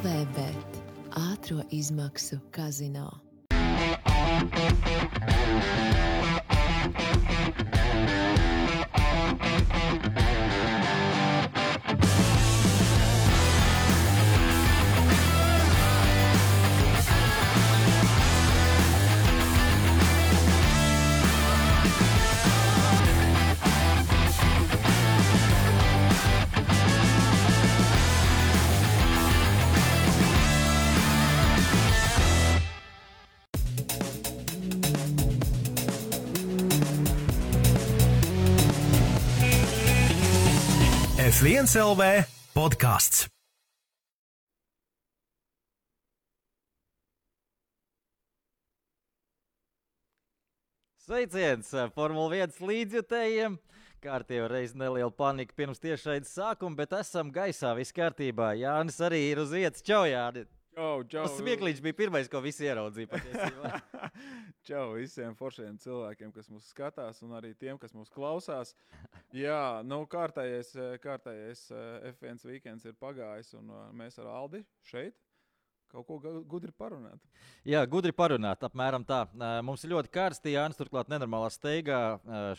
LV bet ātro izmaksu kazino. F1 LV podkāsts. Sveiciens eh, Formule 1 līdzjutējiem! Kārtībā reiz neliela panika pirms tiešraides sākuma, bet esam gaisā, viss kārtībā. Jānis arī ir uz vietas. Čau, Jānis! Čau, čau. Tas smieklīgs bija pirmais, ko visi ieraudzīja. čau visiem foršiem cilvēkiem, kas mūs skatās, un arī tiem, kas mūs klausās. Jā, nu, kārtējais, kārtējais eh, F1 weekends ir pagājis, un eh, mēs ar Aldi šeit kaut ko gu- gudri parunāt. Jā, gudri parunāt, apmēram tā. Mums ir ļoti karsti, Jānis, turklāt nenormālā steigā.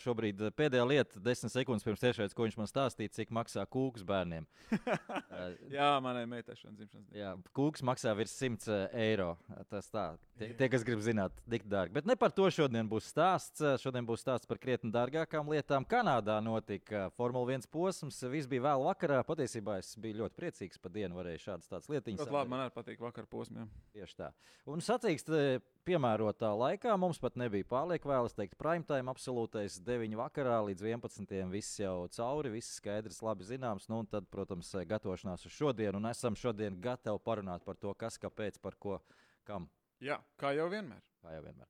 Šobrīd pēdējā lieta, desmit sekundes pirms tiešraides, ko viņš man stāstīja, cik maksā kūks bērniem. Jā, manai meitai šodien dzimšanas dienā. Jā, kūks maksā virs 100 eiro. Tas tā, tie, tie kas grib zināt, tik dārgi. Bet ne par to šodien būs stāsts. Šodien būs stāsts par krietni dārgākām lietām. Kanādā notika Formule 1 posms. Viss bija vēl vakarā. Patiesībā es biju ļoti priecīgs par dienu, varēju šādas lietiņas. Ļoti labi, man arī patīk vakar posmiem. Tieši tā. Un sacīkst, eh, piemērotā laikā mums pat nebija pārlieku vēl. Es teiktu, prime time absolūtais 9 vakarā līdz 11. Viss jau cauri, viss skaidrs, labi zināms. Nu, un tad, protams, eh, gatavošanās uz šodienu. Un esam šodien gatavi parunāt par to, kas, kāpēc, par ko, kam. Jā, kā jau vienmēr. Kā jau vienmēr.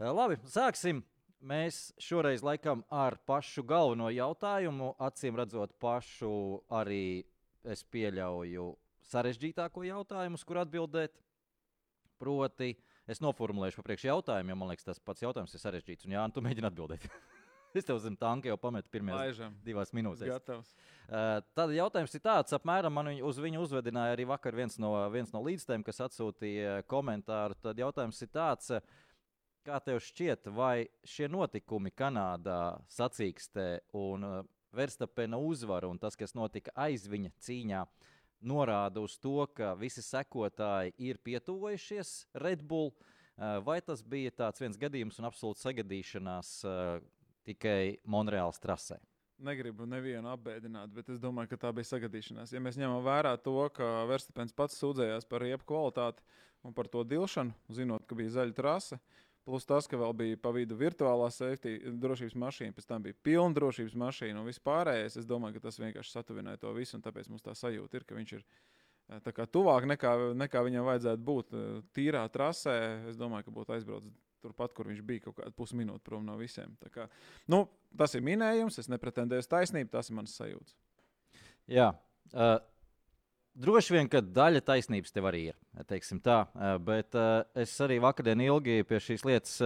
Eh, Labi, sāksim. Mēs šoreiz laikam ar pašu galveno jautājumu, acīm redzot, pašu arī es pieļauju sarežģītāko jautājumu, uz kur atbildēt. Proti, es noformulēšu pa priekšu jautājumu, jo man liekas, tas pats jautājums ir sarežģīts. Un, Jā, tu mēģini atbildēt. es tev zem tanka jau pametu pirmajās Laižam. divās minūtēs. Gatavs. Uh, Tad jautājums ir tāds, apmēram man viņu- uz viņu uzvedināja arī vakar viens no, viens no līdzstājiem, kas atsūtīja komentāru. Tad jautājums ir tāds, uh, kā tev šķiet, vai šie notikumi Kanādā sacīkstē un uh, Verstapena uzvara un tas, kas notika aiz viņa cīņā, norāda uz to, ka visi sekotāji ir pietuvojušies Red Bull, uh, vai tas bija tāds viens gadījums un absolūts sagadīšanās uh, tikai Monreāls trasē? Negribu nevienu apbēdināt, bet es domāju, ka tā bija sagadīšanās. Ja mēs ņemam vērā to, ka Verstapens pats sūdzējās par riepu kvalitāti un par to dilšanu, zinot, ka bija zaļa trase, plus tas, ka vēl bija pa vidu virtuālā safety drošības mašīna, pēc tam bija pilna drošības mašīna un viss pārējais, es domāju, ka tas vienkārši satuvināja to visu, un tāpēc mums tā sajūta ir, ka viņš ir eh, tā kā tuvāk nekā, nekā viņam vajadzētu būt eh, tīrā trasē. Es domāju, ka būtu aizbraucis turpat, kur viņš bija kaut kādu pusminūti prom no visiem. Tā Kā, nu, tas ir minējums, es nepretendēju uz taisnību, tas ir mans sajūta. Jā. Uh, droši vien, ka daļa taisnības tev arī ir. Tā, bet es arī vakardien ilgi pie šīs lietas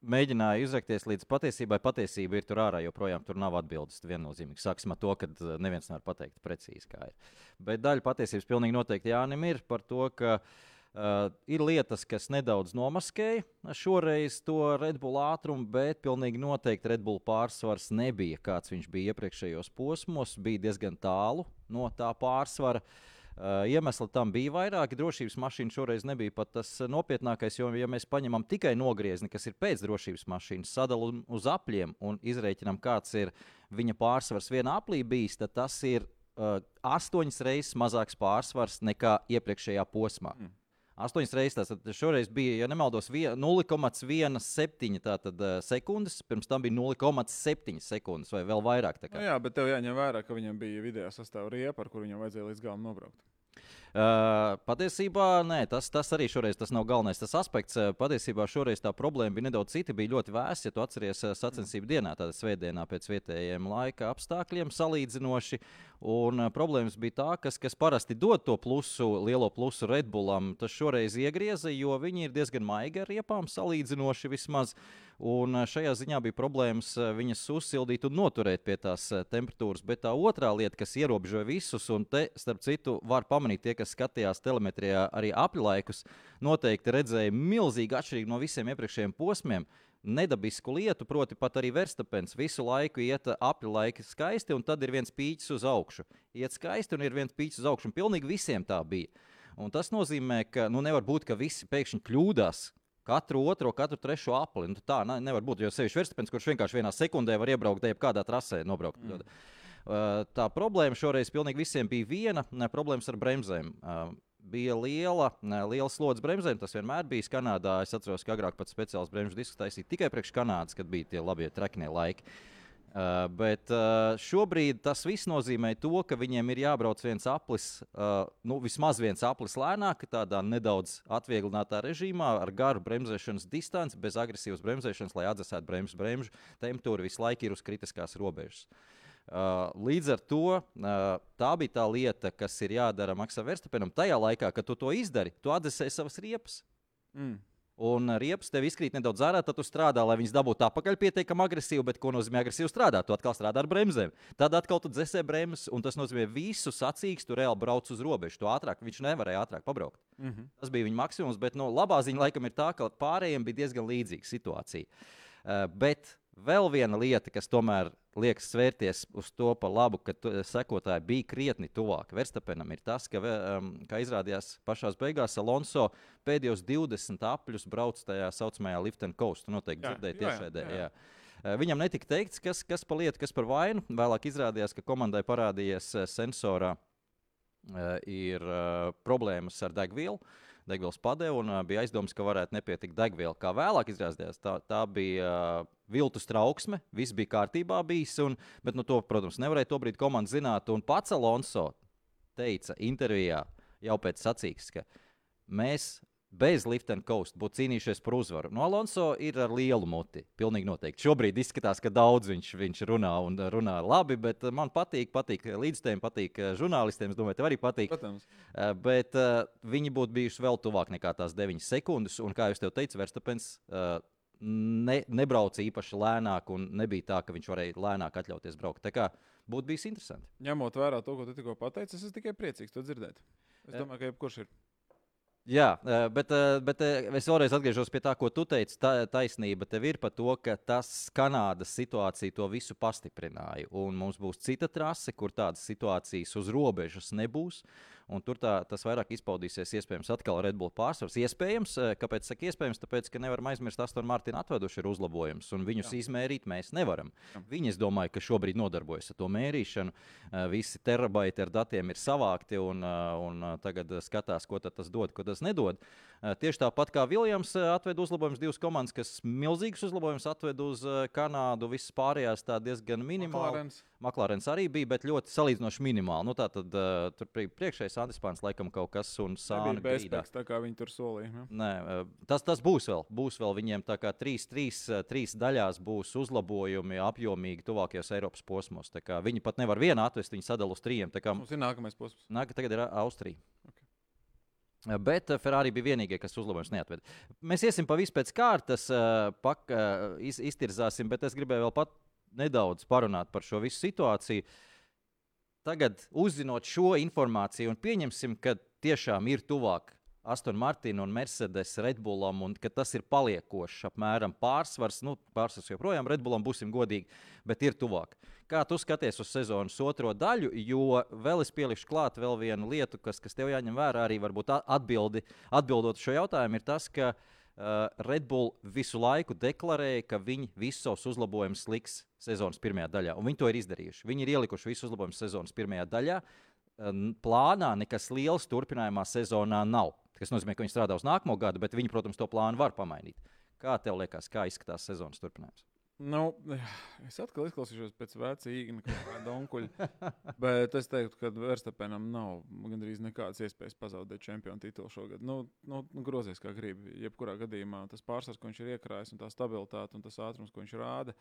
mēģināju izrakties līdz patiesībai. Patiesība ir tur ārā, joprojām tur nav atbildes. Viennozīmīgi sāksim ar to, ka neviens nevar pateikt precīzi, kā ir. Bet daļa patiesības pilnīgi noteikti Jānim ir par to, ka Uh, ir lietas, kas nedaudz nomaskēja šoreiz to Red Bull ātrumu, bet pilnīgi noteikti Red Bull pārsvars nebija kāds viņš bija iepriekšējos posmos. Bija diezgan tālu no tā pārsvara. Uh, iemesli tam bija vairāki. Drošības mašīna šoreiz nebija pat tas nopietnākais, jo, ja mēs paņemam tikai nogriezni, kas ir pēc drošības mašīnas, sadalām uz apļiem un izreikinām, kāds ir viņa pārsvars vienā aplī bijis, tad tas ir uh, astoņas reizes mazāks pārsvars nekā iepriekšējā posmā. Mm. Astoņas reizes tas tad šoreiz bija, ja nemaldos, vie- 0,17 tātad, uh, sekundes, pirms tam bija 0,7 sekundes vai vēl vairāk. Nu, jā, bet tev jāņem vērā, ka viņam bija vidējā sastāvā riepa, ar kuru viņam vajadzēja līdz galam nobraukt. Uh, patiesībā nē, tas, tas arī šoreiz tas nav galvenais tas aspekts. Uh, Patiesībā šoreiz tā problēma bija nedaudz cita. Bija ļoti vēss, ja tu atceries uh, sacensību dienā, tāda svētdienā pēc vietējiem laika apstākļiem salīdzinoši. Un uh, problēmas bija tā, kas, kas parasti dod to plusu, lielo plusu Red Bullam, tas šoreiz iegrieza, jo viņi ir diezgan maigi ar riepām salīdzinoši vismaz. Un uh, šajā ziņā bija problēmas uh, viņas uzsildīt un noturēt pie tās uh, temperatūras. Bet tā otrā lieta, kas ierobežoja visus, un te, starp citu, var pamanīt tie, kas skatījās telemetrijā arī apļlaikus, noteikti redzēja milzīgi atšķirīgu no visiem iepriekšējiem posmiem. Nedabisku lietu, proti, pat arī Verstapens visu laiku iet apli laika skaisti, un tad ir viens pīķis uz augšu. Iet skaisti, un ir viens pīķis uz augšu, un pilnīgi visiem tā bija. Un tas nozīmē, ka nu, nevar būt, ka visi pēkšņi kļūdās katru otro, katru trešo apli. Nu, tā ne, nevar būt. Jo sevišķi Verstapens, kurš vienkārši vienā sekundē var iebraukt, jebkādā trasē nobraukt. Mm. Uh, tā problēma šoreiz pilnīgi visiem bija viena - problēmas ar bremzēm. Uh, bija liela, liela slodze bremzēm. Tas vienmēr bija Kanādā. Es atceros, ka agrāk pat speciāls bremžu diskus taisīja tikai priekš Kanādas, kad bija tie labie treknie laiki. Uh, bet uh, šobrīd tas viss nozīmē to, ka viņiem ir jābrauc viens aplis, uh, nu, vismaz viens aplis lēnāk, tādā nedaudz atvieglinātā režīmā, ar garu bremzēšanas distanci, bez agresīvas bremzēšanas, lai atdzesētu bremžu bremžu. Temperatūra visu laiku ir uz kritiskās robežas. Uh, līdz ar to uh, tā bija tā lieta, kas ir jādara Maksam Verstapenam. Tajā laikā, kad tu to izdari, tu atdzesēji savas riepas. Mm un riepas tev izkrīt nedaudz ārā, tad tu strādā, lai viņas dabūtu atpakaļ pietiekami agresīvi. Bet ko nozīmē agresīvi strādāt? Tu atkal strādā ar bremzēm. Tad atkal tu dzēsē bremzes, un tas nozīmē visu sacīks, tu reāli brauc uz robežu. Tu ātrāk, viņš nevarēja ātrāk pabraukt. Mm -hmm. Tas bija viņa maksimums, bet no, labā ziņa laikam ir tā, ka pārējiem bija diezgan līdzīga situācija. Uh, bet vēl viena lieta, kas tomēr liekas svērties uz to par labu, ka tu, sekotāji bija krietni tuvāk Verstapenam, ir tas, ka, um, kā izrādījās pašā beigās, Alonso pēdējos 20 apļus brauc tajā saucamajā lift and coast. Tu noteikti dzirdēji tiešraidē. Jā, jā. jā. Viņam netika teikts, kas, kas par lietu, kas par vainu. Vēlāk izrādījās, ka komandai parādījies sensorā uh, ir uh, problēmas ar degvielu. Uh, degvielas padeva un bija aizdoms, ka varētu nepietikt degviela. Kā vēlāk izrādījās, tā, tā bija viltus trauksme, viss bija kārtībā bijis, un, bet nu, to, protams, nevarēja to brīdi komanda zināt. Un pats Alonso teica intervijā jau pēc sacīks, ka mēs bez lift and coast būtu cīnījušies par uzvaru. No nu, Alonso ir ar lielu muti. Pilnīgi noteikti. Šobrīd izskatās, ka daudz viņš, viņš runā un runā labi, bet man patīk, patīk līdzstājiem, patīk eh, žurnālistiem. Es domāju, tev arī patīk. Protams. Eh, bet uh, viņi būtu bijuši vēl tuvāk nekā tās 9 sekundes. Un, kā jau teicu, Verstapens. Uh, Ne, nebrauca īpaši lēnāk, un nebija tā, ka viņš varēja lēnāk atļauties braukt. Tā kā būtu bijis interesanti. Ņemot vērā to, ko tu tikko pateici, es esmu tikai priecīgs to dzirdēt. Es domāju, ka jebkurš ir. Jā, bet, bet es vēlreiz atgriežos pie tā, ko tu teici. Tā taisnība tev ir par to, ka tas Kanādas situācija to visu pastiprināja. Un mums būs cita trase, kur tādas situācijas uz robežas nebūs. Un tur tā, tas vairāk izpaudīsies iespējams atkal Red Bull pārsvars. Iespējams, kāpēc saka iespējams, tāpēc, ka nevaram aizmirst, Aston Martin atveduši ir uzlabojums, un viņus Jā. izmērīt mēs nevaram. Jā. Viņi, es domāju, ka šobrīd nodarbojas ar to mērīšanu. Visi terabaiti ar datiem ir savākti, un, un tagad skatās, ko tas dod, ko tas nedod. Tieši tāpat kā Viljams atveda uzlabojumus, divas komandas, kas milzīgus uzlabojumus atveda uz Kanādu, visas pārējās tā diezgan minimāli. Maklārens arī bija, bet ļoti salīdzinoši minimāli. Nu, tā tad tur priekšējais Antispāns laikam kaut kas un sāni bezspēks, tā kā viņi tur solīja. Ne? Nē, uh, tas, tas būs vēl. Būs vēl viņiem tā kā trīs, trīs, trīs daļās būs uzlabojumi apjomīgi tuvākajos Eiropas posmos. Viņi pat nevar vienu atvest, viņi sadala uz trījiem. Kā mums ir nākamais posms. Nāk, tagad ir Austrija. Okay. Bet Ferrari bija vienīgie, kas uzlabojums neatveda. Mēs iesim pa visu pēc kārtas, pak, iz, iztirzāsim, bet es gribēju vēl pat nedaudz parunāt par šo visu situāciju. Tagad, uzzinot šo informāciju, un pieņemsim, ka tiešām ir tuvāk Aston Martin un Mercedes Redbullam, un ka tas ir paliekošs apmēram pārsvars. Nu, pārsvars joprojām Redbullam, būsim godīgi, bet ir tuvāk. Kā tu skaties uz sezonas otro daļu, jo vēl es pielikšu klāt vēl vienu lietu, kas, kas tev jāņem vērā arī varbūt atbildi, atbildot šo jautājumu, ir tas, ka uh, Red Bull visu laiku deklarēja, ka viņi visus savus uzlabojumus liks sezonas pirmajā daļā. Un viņi to ir izdarījuši. Viņi ir ielikuši visus uzlabojumus sezonas pirmajā daļā. Uh, plānā nekas liels turpinājumā sezonā nav. Tas nozīmē, ka viņi strādā uz nākamo gadu, bet viņi, protams, to plānu var pamainīt. Kā tev liekas, kā izskatās sezonas turpinājums? Nu, es atkal izklausīšos pēc vecā īņa, kā donkuļa. bet es teiktu, ka Verstapenam nav gandrīz nekādas iespējas pazaudēt čempionu titulu šogad. Nu, nu, nu, grozies kā gribi. Jebkurā gadījumā tas pārsvars, ko viņš ir iekrājis, un tā stabilitāte un tas ātrums, ko viņš rāda,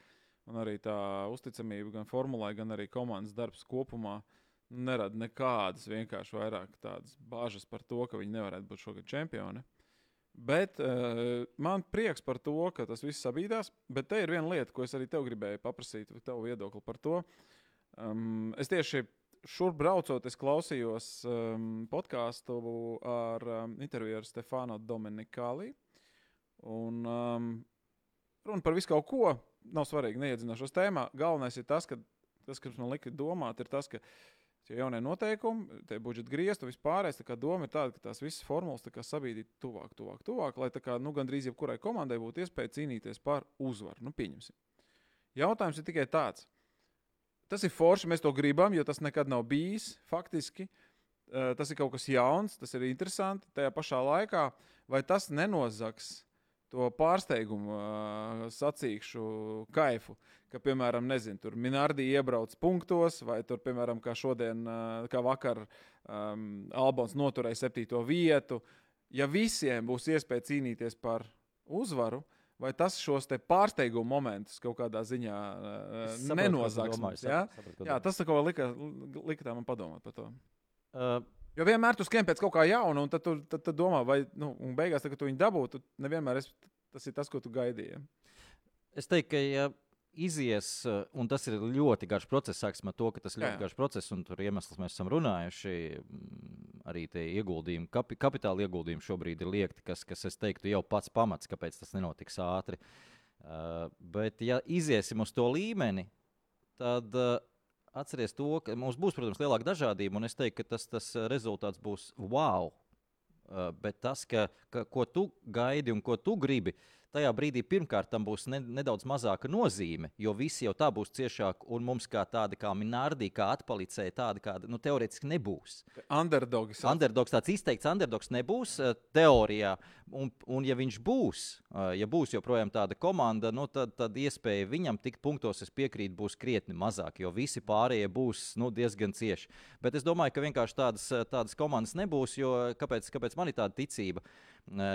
un arī tā uzticamība gan formulai, gan arī komandas darbs kopumā. Nerada nekādas vienkārši vairāk tādas bāžas par to, ka viņi nevarētu būt šogad čempioni. Uh, Bet uh, man prieks par to, ka tas viss sabīdās. Bet te ir viena lieta, ko es arī tev gribēju paprasīt, tev viedokli par to. Um, es tieši šurp braucot, es klausījos um, podkāstu ar um, interviju ar Stefano Dominikāli. Un um, runa par visu kaut ko. Nav svarīgi, neiedzināšos tēmā. Galvenais ir tas, ka tas, kas man lika domāt, ir tas, ka tie jaunie noteikumi, tie budžeta griezti vispārējais. Doma ir tāda, ka tās visas formulas sabīdīt tuvāk, tuvāk, tuvāk, lai kā, nu, gandrīz jebkurai komandai būtu iespēja cīnīties par uzvaru. Nu, pieņemsim. Jautājums ir tikai tāds. Tas ir forši, mēs to gribam, jo tas nekad nav bijis. Faktiski tas ir kaut kas jauns, tas ir interesanti. Tajā pašā laikā, vai tas nenozags to pārsteigumu uh, sacīkšu kaifu, ka, piemēram, nezinu, tur Minardi iebrauc punktos, vai tur, piemēram, kā šodien, uh, kā vakar, um, Albons noturēja septīto vietu. Ja visiem būs iespēja cīnīties par uzvaru, vai tas šos pārsteigumu momentus kaut kādā ziņā uh, nenozags? Ja? Jā, tas lika, lika man padomāt par to. Uh, Jo vienmēr tu skrien pēc kaut kā jauna, un tad tu tad, tad domā, vai, nu, un beigās, tad, kad tu viņu dabūtu, nevienmēr es, tas ir tas, ko tu gaidīji. Es teiktu, ka, ja izies, un tas ir ļoti garš process, sāksim ar to, ka tas ir ļoti jā. garš process, un tur iemesls mēs esam runājuši. Mm, arī tie ieguldījumi, kapi, kapitāla ieguldījumi šobrīd ir liekti, kas, kas, es teiktu, jau pats pamats, kāpēc tas nenotiks ātri. Uh, bet, ja iziesim uz to līmeni, tad uh, atcerieties to, ka mums būs, protams, lielāka dažādība, un es teiktu, ka tas, tas uh, rezultāts būs wow. Uh, bet tas, ka, ka, ko tu gaidi un ko tu gribi, tajā brīdī pirmkārt tam būs ne, nedaudz mazāka nozīme, jo visi jau tā būs ciešāk, un mums kā tādi kā minārdi, kā atpalicēji, tādi kādi nu, teorētiski nebūs. Underdogs. Underdogs tāds izteikts underdogs nebūs uh, teorijā, un, un ja viņš būs, ja būs joprojām tāda komanda, nu, tad, tad iespēja viņam tikt punktos, es piekrītu, būs krietni mazāk, jo visi pārējie būs nu, diezgan cieši. Bet es domāju, ka vienkārši tādas, tādas komandas nebūs, jo kāpēc, kāpēc man ir tāda ticība?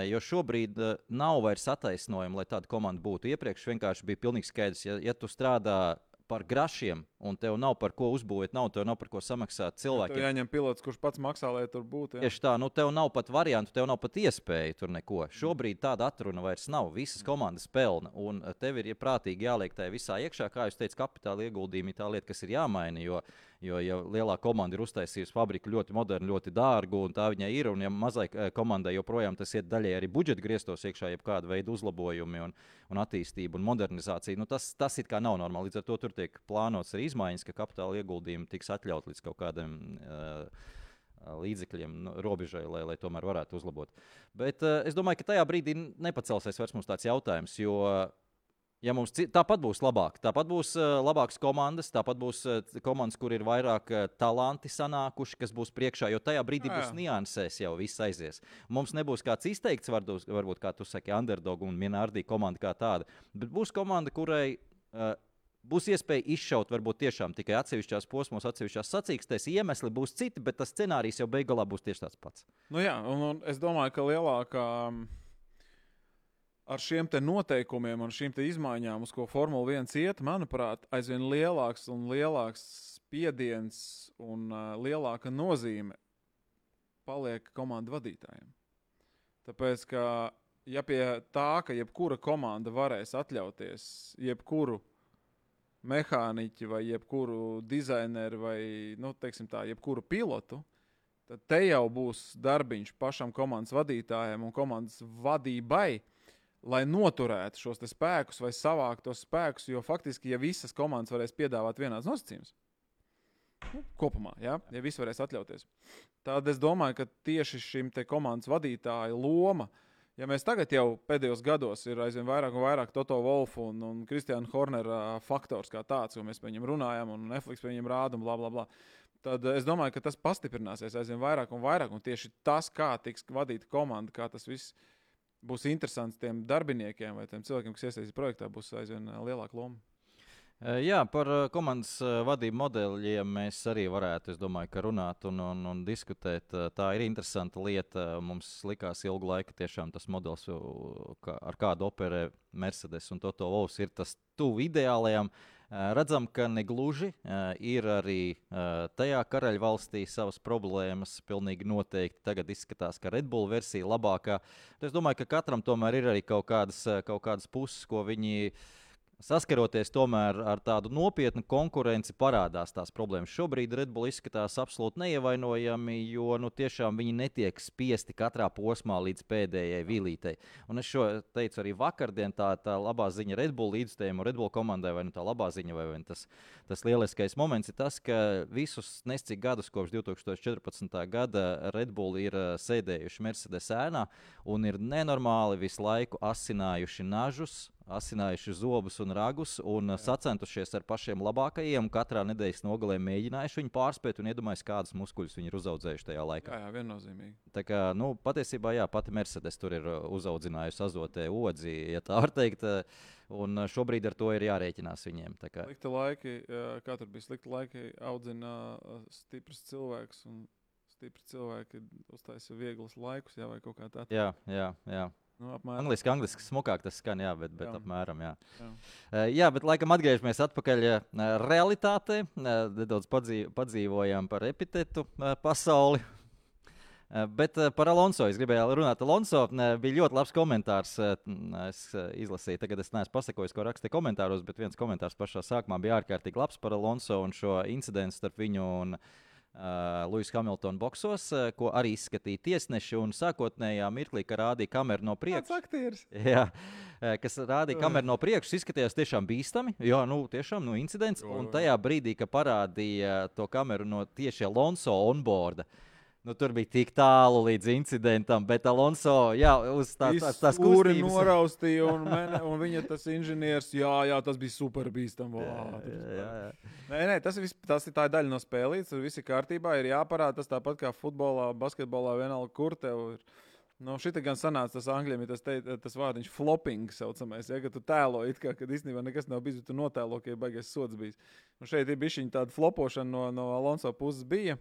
Jo šobrīd nav vairs attaisnojuma, lai tāda komanda būtu. Iepriekš vienkārši bija pilnīgi skaidrs, ja, ja tu strādā par grašiem, un tev nav par ko uzbūvēt, nav, tev nav par ko samaksāt cilvēkiem. Tev jāņem pilots, kurš pats maksā, lai tur būtu. Tieši tā, nu tev nav pat variantu, tev nav pat iespēju tur neko. Šobrīd tāda atruna vairs nav. Visas komandas pelna, un tev ir ja prātīgi jāliek tajā visā iekšā. Kā jūs teicāt, kapitāla ieguldījumi ir tā lieta, kas ir jāmaina. Jo, jo ja lielā komanda ir uztaisījusi fabriku ļoti modernu, ļoti dārgu, un tā viņai ir, un ja mazai eh, komandai joprojām tas iet daļai arī budžeta griestos iekšā, jebkāda veida uzlabojumi un, un attīstība un modernizācija, nu tas, tas it kā nav normāli. Līdz ar to tur tiek plānots arī izmaiņas, ka kapitāla ieguldījumi tiks atļaut līdz kaut kādam. Uh, līdzekļiem, nu, robežai, lai, lai tomēr varētu uzlabot. Bet uh, es domāju, ka tajā brīdī nepacelsies vairs mums tāds jautājums, jo Ja mums tāpat būs labāk, tāpat būs uh, labākas komandas, tāpat būs uh, komandas, kur ir vairāk uh, talanti sanākuši, kas būs priekšā, jo tajā brīdī jā, jā. būs niansēs, jau viss aizies. Mums nebūs kāds izteikts, varbūt, varbūt kā tu saki, underdog un minārdi komanda kā tāda, bet būs komanda, kurai. Uh, Būs iespēja izšaut varbūt tiešām tikai atsevišķās posmos, atsevišķās sacīkstēs. Iemesli būs citi, bet tas scenārijs jau beigās būs tieši tāds pats. Nu jā, un, un es domāju, ka lielākā. Um ar šiem noteikumiem un šīm izmaiņām, uz ko Formula 1 iet, manuprāt, aizvien lielāks un lielāks spiediens un uh, lielāka nozīme paliek komandu vadītājiem. Tāpēc, ka ja pie tā, ka jebkura komanda varēs atļauties jebkuru mehāniķu vai jebkuru dizaineru vai, nu, teiksim tā, jebkuru pilotu, tad te jau būs darbiņš pašam komandas vadītājam un komandas vadībai lai noturētu šos spēkus vai savāktu tos spēkus. Jo faktiski, ja visas komandas varēs piedāvāt vienādas nosacījumus, nu, kopumā, ja, ja visi varēs atļauties, tad es domāju, ka tieši šim komandas vadītāja loma. Ja mēs tagad jau pēdējos gados ir aizvien vairāk un vairāk Toto Wolfu un, un Kristiāna Hornera faktors kā tāds, jo mēs par viņiem runājam un Netflix par viņiem rāda un bla, bla, bla. Tad es domāju, ka tas pastiprināsies aizvien vairāk un vairāk. Un tieši tas, kā tiks vadīta komanda, kā tas viss būs interesants tiem darbiniekiem vai tiem cilvēkiem, kas iesaistīs projektā, būs aizvien lielāka loma. Jā, par komandas vadību modeļiem mēs arī varētu domāju, runāt un, un, un diskutēt. Tā ir interesanta lieta. Mums likās ilgu laiku, tiešām tas modelis, ar kādu operē Mercedes un Toto Vovs, ir tas tuvu ideālajam. Uh, Redzam, ka negluži ir arī tajā karaļvalstī savas problēmas. Pilnīgi noteikti tagad izskatās, ka Red Bull versija ir labākā. Es domāju, ka katram tomēr ir arī kaut kādas, kaut kādas puses, ko viņi saskaroties tomēr ar tādu nopietnu konkurenci, parādās tās problēmas. Šobrīd Redbull izskatās absolūti neievainojami, jo nu, tiešām viņi netiek spiesti katrā posmā līdz pēdējai vilītei. Un es šo teicu arī vakardien, tā, tā labā ziņa Redbull līdzstājiem un Redbull komandai, vai nu tā labā ziņa, vai, vai tas, tas lieliskais moments ir tas, ka visus nescik gadus kopš 2014. gada Redbull ir uh, sēdējuši Mercedes ēnā un ir nenormāli visu laiku asinājuši nažus asinājuši zobus un ragus un Jā. sacentušies ar pašiem labākajiem. Katrā nedēļas nogalē mēģinājuši viņu pārspēt un iedomājušies, kādas muskuļus viņi ir uzauguši tajā laikā. Jā, jā viennozīmīgi. Tā kā, nu, patiesībā, jā, pati Mercedes tur ir uh, uzaugusi azotē odzi, ja tā var teikt. Uh, un uh, šobrīd ar to ir jārēķinās viņiem. Slikti laiki, kā tur bija slikti laiki, audzina stiprs cilvēks. Stipri cilvēki uztaisīja vieglus laikus, jā, vai kaut kā tāda. Jā, jā, jā. Nu, apmēram. Angliski, angliski smukāk tas skan, jā, bet, bet Jā. apmēram. Jā. Jā. Uh, jā, bet laikam atgriežamies atpakaļ uh, realitātei. Uh, nedaudz padzīv, padzīvojām par epitetu pasauli. Bet par Alonso es gribēju runāt. Alonso bija ļoti labs komentārs. uh, Es izlasīju, tagad es neesmu pasakojis, ko rakstīja komentāros, bet viens komentārs pašā sākumā bija ārkārtīgi labs par Alonso un šo incidentu starp viņu un uh, Luisa Hamiltona boxos, uh, ko arī izskatīja tiesneši. Un sākotnējā mirklī, kad rādīja kameru no Kāds priekša, aktieris? Jā, kas rādīja kameru no priekšas, izskatījās tiešām bīstami. Jā, nu, tiešām nu, incidents. Un tajā brīdī, kad parādīja to kameru no tieši Alonso onboarda. Nu, tur bija tik tālu līdz incidentam, bet Alonso jā, uz tā, tā, kustības. noraustīja, un, mene, un viņa tas inženieris, jā, jā, tas bija super bīstami. Nē, nē, tas, vis, tas ir tā daļa no spēlītes. Tur viss ir kārtībā. Ir jāparāda tas tāpat kā futbolā, basketbolā, vienalga, kur tev ir. Nu, šī gan sanāca tas angļuiski, tas, te, tas vārdiņš flopping, saucamais, ja, ka tu tēlo, kā, kad īstenībā nekas nav bijis, bet tu notēlo, ka ir baigais sods bijis. Un šeit ir bijusi tāda flopošana no, no Alonso puses bija.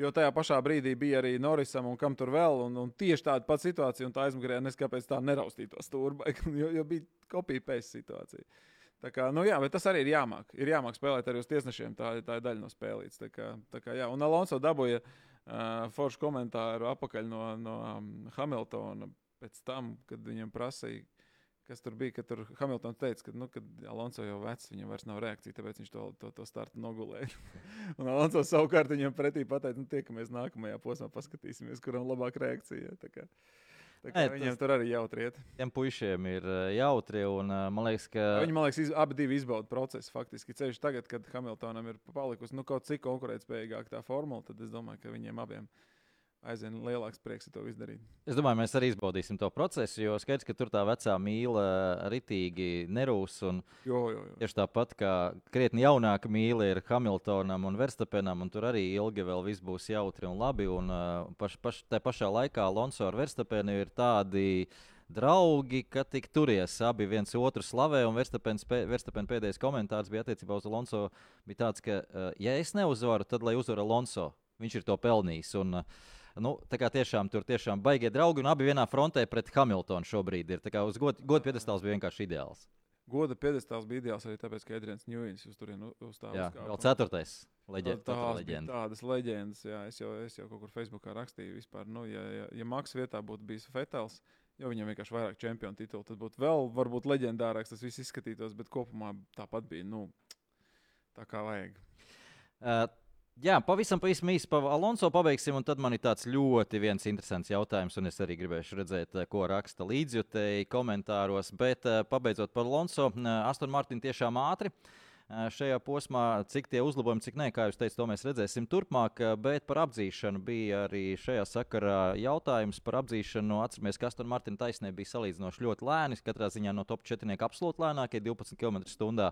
Jo tajā pašā brīdī bija arī Norisam un kam tur vēl. Un, un tieši tāda pati situācija, un tā aizmugurē neskapēc tā neraustītos stūri, jo, jo bija kopija pēc situācija. Tā kā, nu jā, bet tas arī ir jāmāk. Ir jāmāk spēlēt arī uz tiesnešiem. Tā, tā ir daļa no spēlītes. Tā kā, tā kā, jā. un Alonso dabūja uh, foršu komentāru apakaļ no, no um, Hamiltona pēc tam, kad viņam prasīja, kas tur bija. Kad tur Hamiltons teica, ka, nu, kad Alonso jau vecs, viņam vairs nav reakcija, tāpēc viņš to, to, to startu nogulēja. un Alonso savukārt viņam pretī pateica, nu, tiekamies nākamajā posmā, paskatīsimies, kuram labāk reakcija. Tā kā, tā kā Nē, viņam tas- tur arī jautri iet. Tiem puišiem ir eh, jautri, un eh, man liekas, ka Viņi, man liekas, iz, abi izbauda procesu. Faktiski ceļš tagad, kad Hamiltonam ir palikusi nu, kaut cik konkurētspējīgāka tā formula, tad es domāju, ka viņiem abiem aizvien lielāks prieks to izdarīt. Es domāju, mēs arī izbaudīsim to procesu, jo skaidrs, ka tur tā vecā mīla ritīgi nerūs. Jo, jo, jo. tieši tāpat kā krietni jaunāka mīla ir Hamiltonam un Verstapenam, un tur arī ilgi vēl viss būs jautri un labi. Un uh, paš, paš, tā pašā laikā Alonso ar Verstapenu ir tādi. Draugi, ka tik turies, abi viens otru slavē, un Verstapen pēdējais komentārs bija attiecībā uz Alonso. Bija tāds, ka, uh, ja es neuzvaru, tad lai uzvar Alonso. Viņš ir to pelnījis. Un, uh, Nu, tā kā tiešām tur tiešām baigie draugi, un abi vienā frontē pret Hamiltonu šobrīd ir. Tā kā uz godu god piedestāls bija vienkārši ideāls. Goda piedestāls bija ideāls arī tāpēc, ka Edgars Ņūjins uz turieni uzstāja. Jā, vēl ceturtais leģenda. Tā, ceturtā tās leģenda. tādas leģendas, jā, es jau, es jau kaut kur Facebookā rakstīju, vispār, nu, ja, ja, ja Maks vietā būtu bijis Fetels, jo viņam vienkārši vairāk čempionu titulu, tad būtu vēl, varbūt, leģendārāks tas viss izskatītos, bet kopumā tāpat bija, nu, tā kā vajag. Uh, jā, pavisam, pavisam īsi par Alonso pabeigsim, un tad man ir tāds ļoti viens interesants jautājums, un es arī gribēšu redzēt, eh, ko raksta līdzjutēji komentāros. Bet uh, pabeidzot par Alonso, uh, Aston Martin tiešām ātri. Šajā posmā, cik tie uzlabojumi, cik nē, kā jūs teicat, to mēs redzēsim turpmāk. Bet par apdzīšanu bija arī šajā sakarā jautājums par apdzīšanu. Atcerieties, ka Aston Martin taisnē bija salīdzinoši ļoti lēni. Katrā ziņā no top 4 absolūti lēnākie 12 km/h.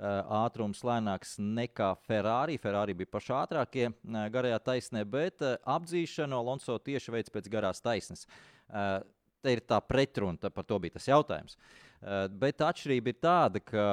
Uh, ātrums lēnāks nekā Ferrari. Ferrari bija paši ātrākie uh, garajā taisnē, bet uh, apdzīšanu Alonso tieši veids pēc garās taisnes. Te ir tā pretruna, par to bija tas jautājums. Bet atšķirība ir tāda, ka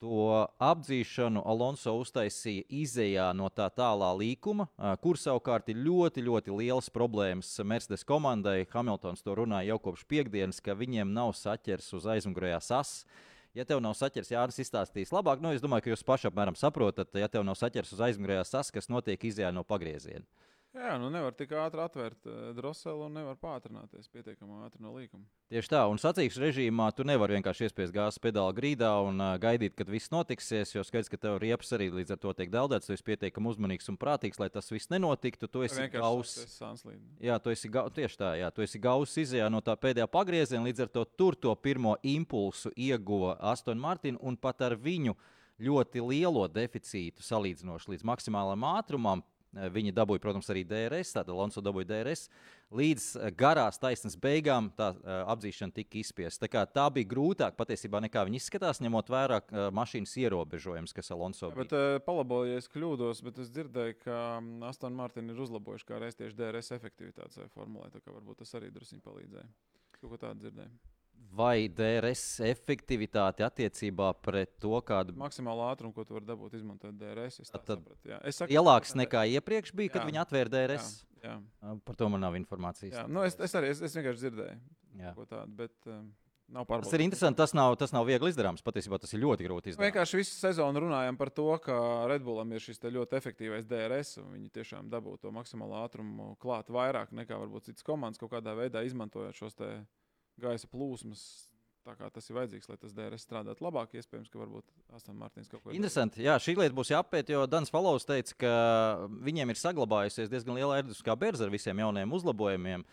to apdzīšanu Alonso uztaisīja izējā no tā tālā līkuma, kur savukārt ir ļoti, ļoti liels problēmas Mercedes komandai. Hamiltons to runāja jau kopš piekdienas, ka viņiem nav saķers uz aizmugurējās asas. Ja tev nav saķers, Jānis izstāstīs labāk, nu, es domāju, ka jūs paši apmēram saprotat, ja tev nav saķers uz aizmugurējās sas, kas notiek izjā no pagrieziena. Jā, nu nevar tik ātri atvērt uh, droseli un nevar pātrināties pietiekami ātri no līkuma. Tieši tā, un sacīkšu režīmā tu nevari vienkārši iespiest gāzes pedāli grīdā un uh, gaidīt, kad viss notiksies. Jo skaidrs, ka tev riepas arī līdz ar to tiek daudēts. Tu esi pietiekami uzmanīgs un prātīgs, lai tas viss nenotiktu. Tu esi gauss. Jā, tu esi gauss. Tieši tā, jā, tu esi gauss izējā no tā pēdējā pagrieziena. Līdz ar to tur to pirmo impulsu ieguva Aston Martin un pat ar viņu ļoti lielo deficītu salīdzinoši līdz maksimālam ātrumam viņi dabūja, protams, arī DRS, tātad Alonso dabūja DRS. Līdz eh, garās taisnas beigām tā uh, apzīšana tika izspiesta. Tā, tā bija grūtāk patiesībā nekā viņi izskatās, ņemot vērā mašīnas ierobežojumus, kas Alonso bija. Bet, palaboju, ja es kļūdos, bet es dzirdēju, ka mm, Aston Martin ir uzlabojuši kā reiz tieši DRS efektivitātes formulē. Tā kā varbūt tas arī drusku palīdzēja. Kaut ko tādu dzirdēju vai DRS efektivitāte attiecībā pret to, kādu maksimālo ātrumu, ko tu vari dabūt, izmantojot DRS. Es tad es saku, lielāks nekā iepriekš bija, kad jā, viņi atvēra DRS. Jā, jā. Par to man nav informācijas. Jā, nu, es, es arī es, es vienkārši dzirdēju ko tādu. Bet, um, tas ir interesanti. Tas nav, tas nav viegli izdarāms. Patiesībā tas ir ļoti grūti izdarīt. Vienkārši visu sezonu runājam par to, ka Redbullam ir šis ļoti efektīvais DRS. Viņi tiešām dabū to maksimālo ātrumu klāt vairāk nekā varbūt citas komandas kaut kādā veidā izmantojot šos te gaisa plūsmas. Tā kā tas ir vajadzīgs, lai tas DRS strādātu labāk, iespējams, ka varbūt Aston Martins kaut ko tādu. Interesanti. Jā, šī lieta būs jāpēt, jo Dans Falovs teica, ka viņiem ir saglabājusies diezgan liela erdiskā berza ar visiem jauniem uzlabojumiem,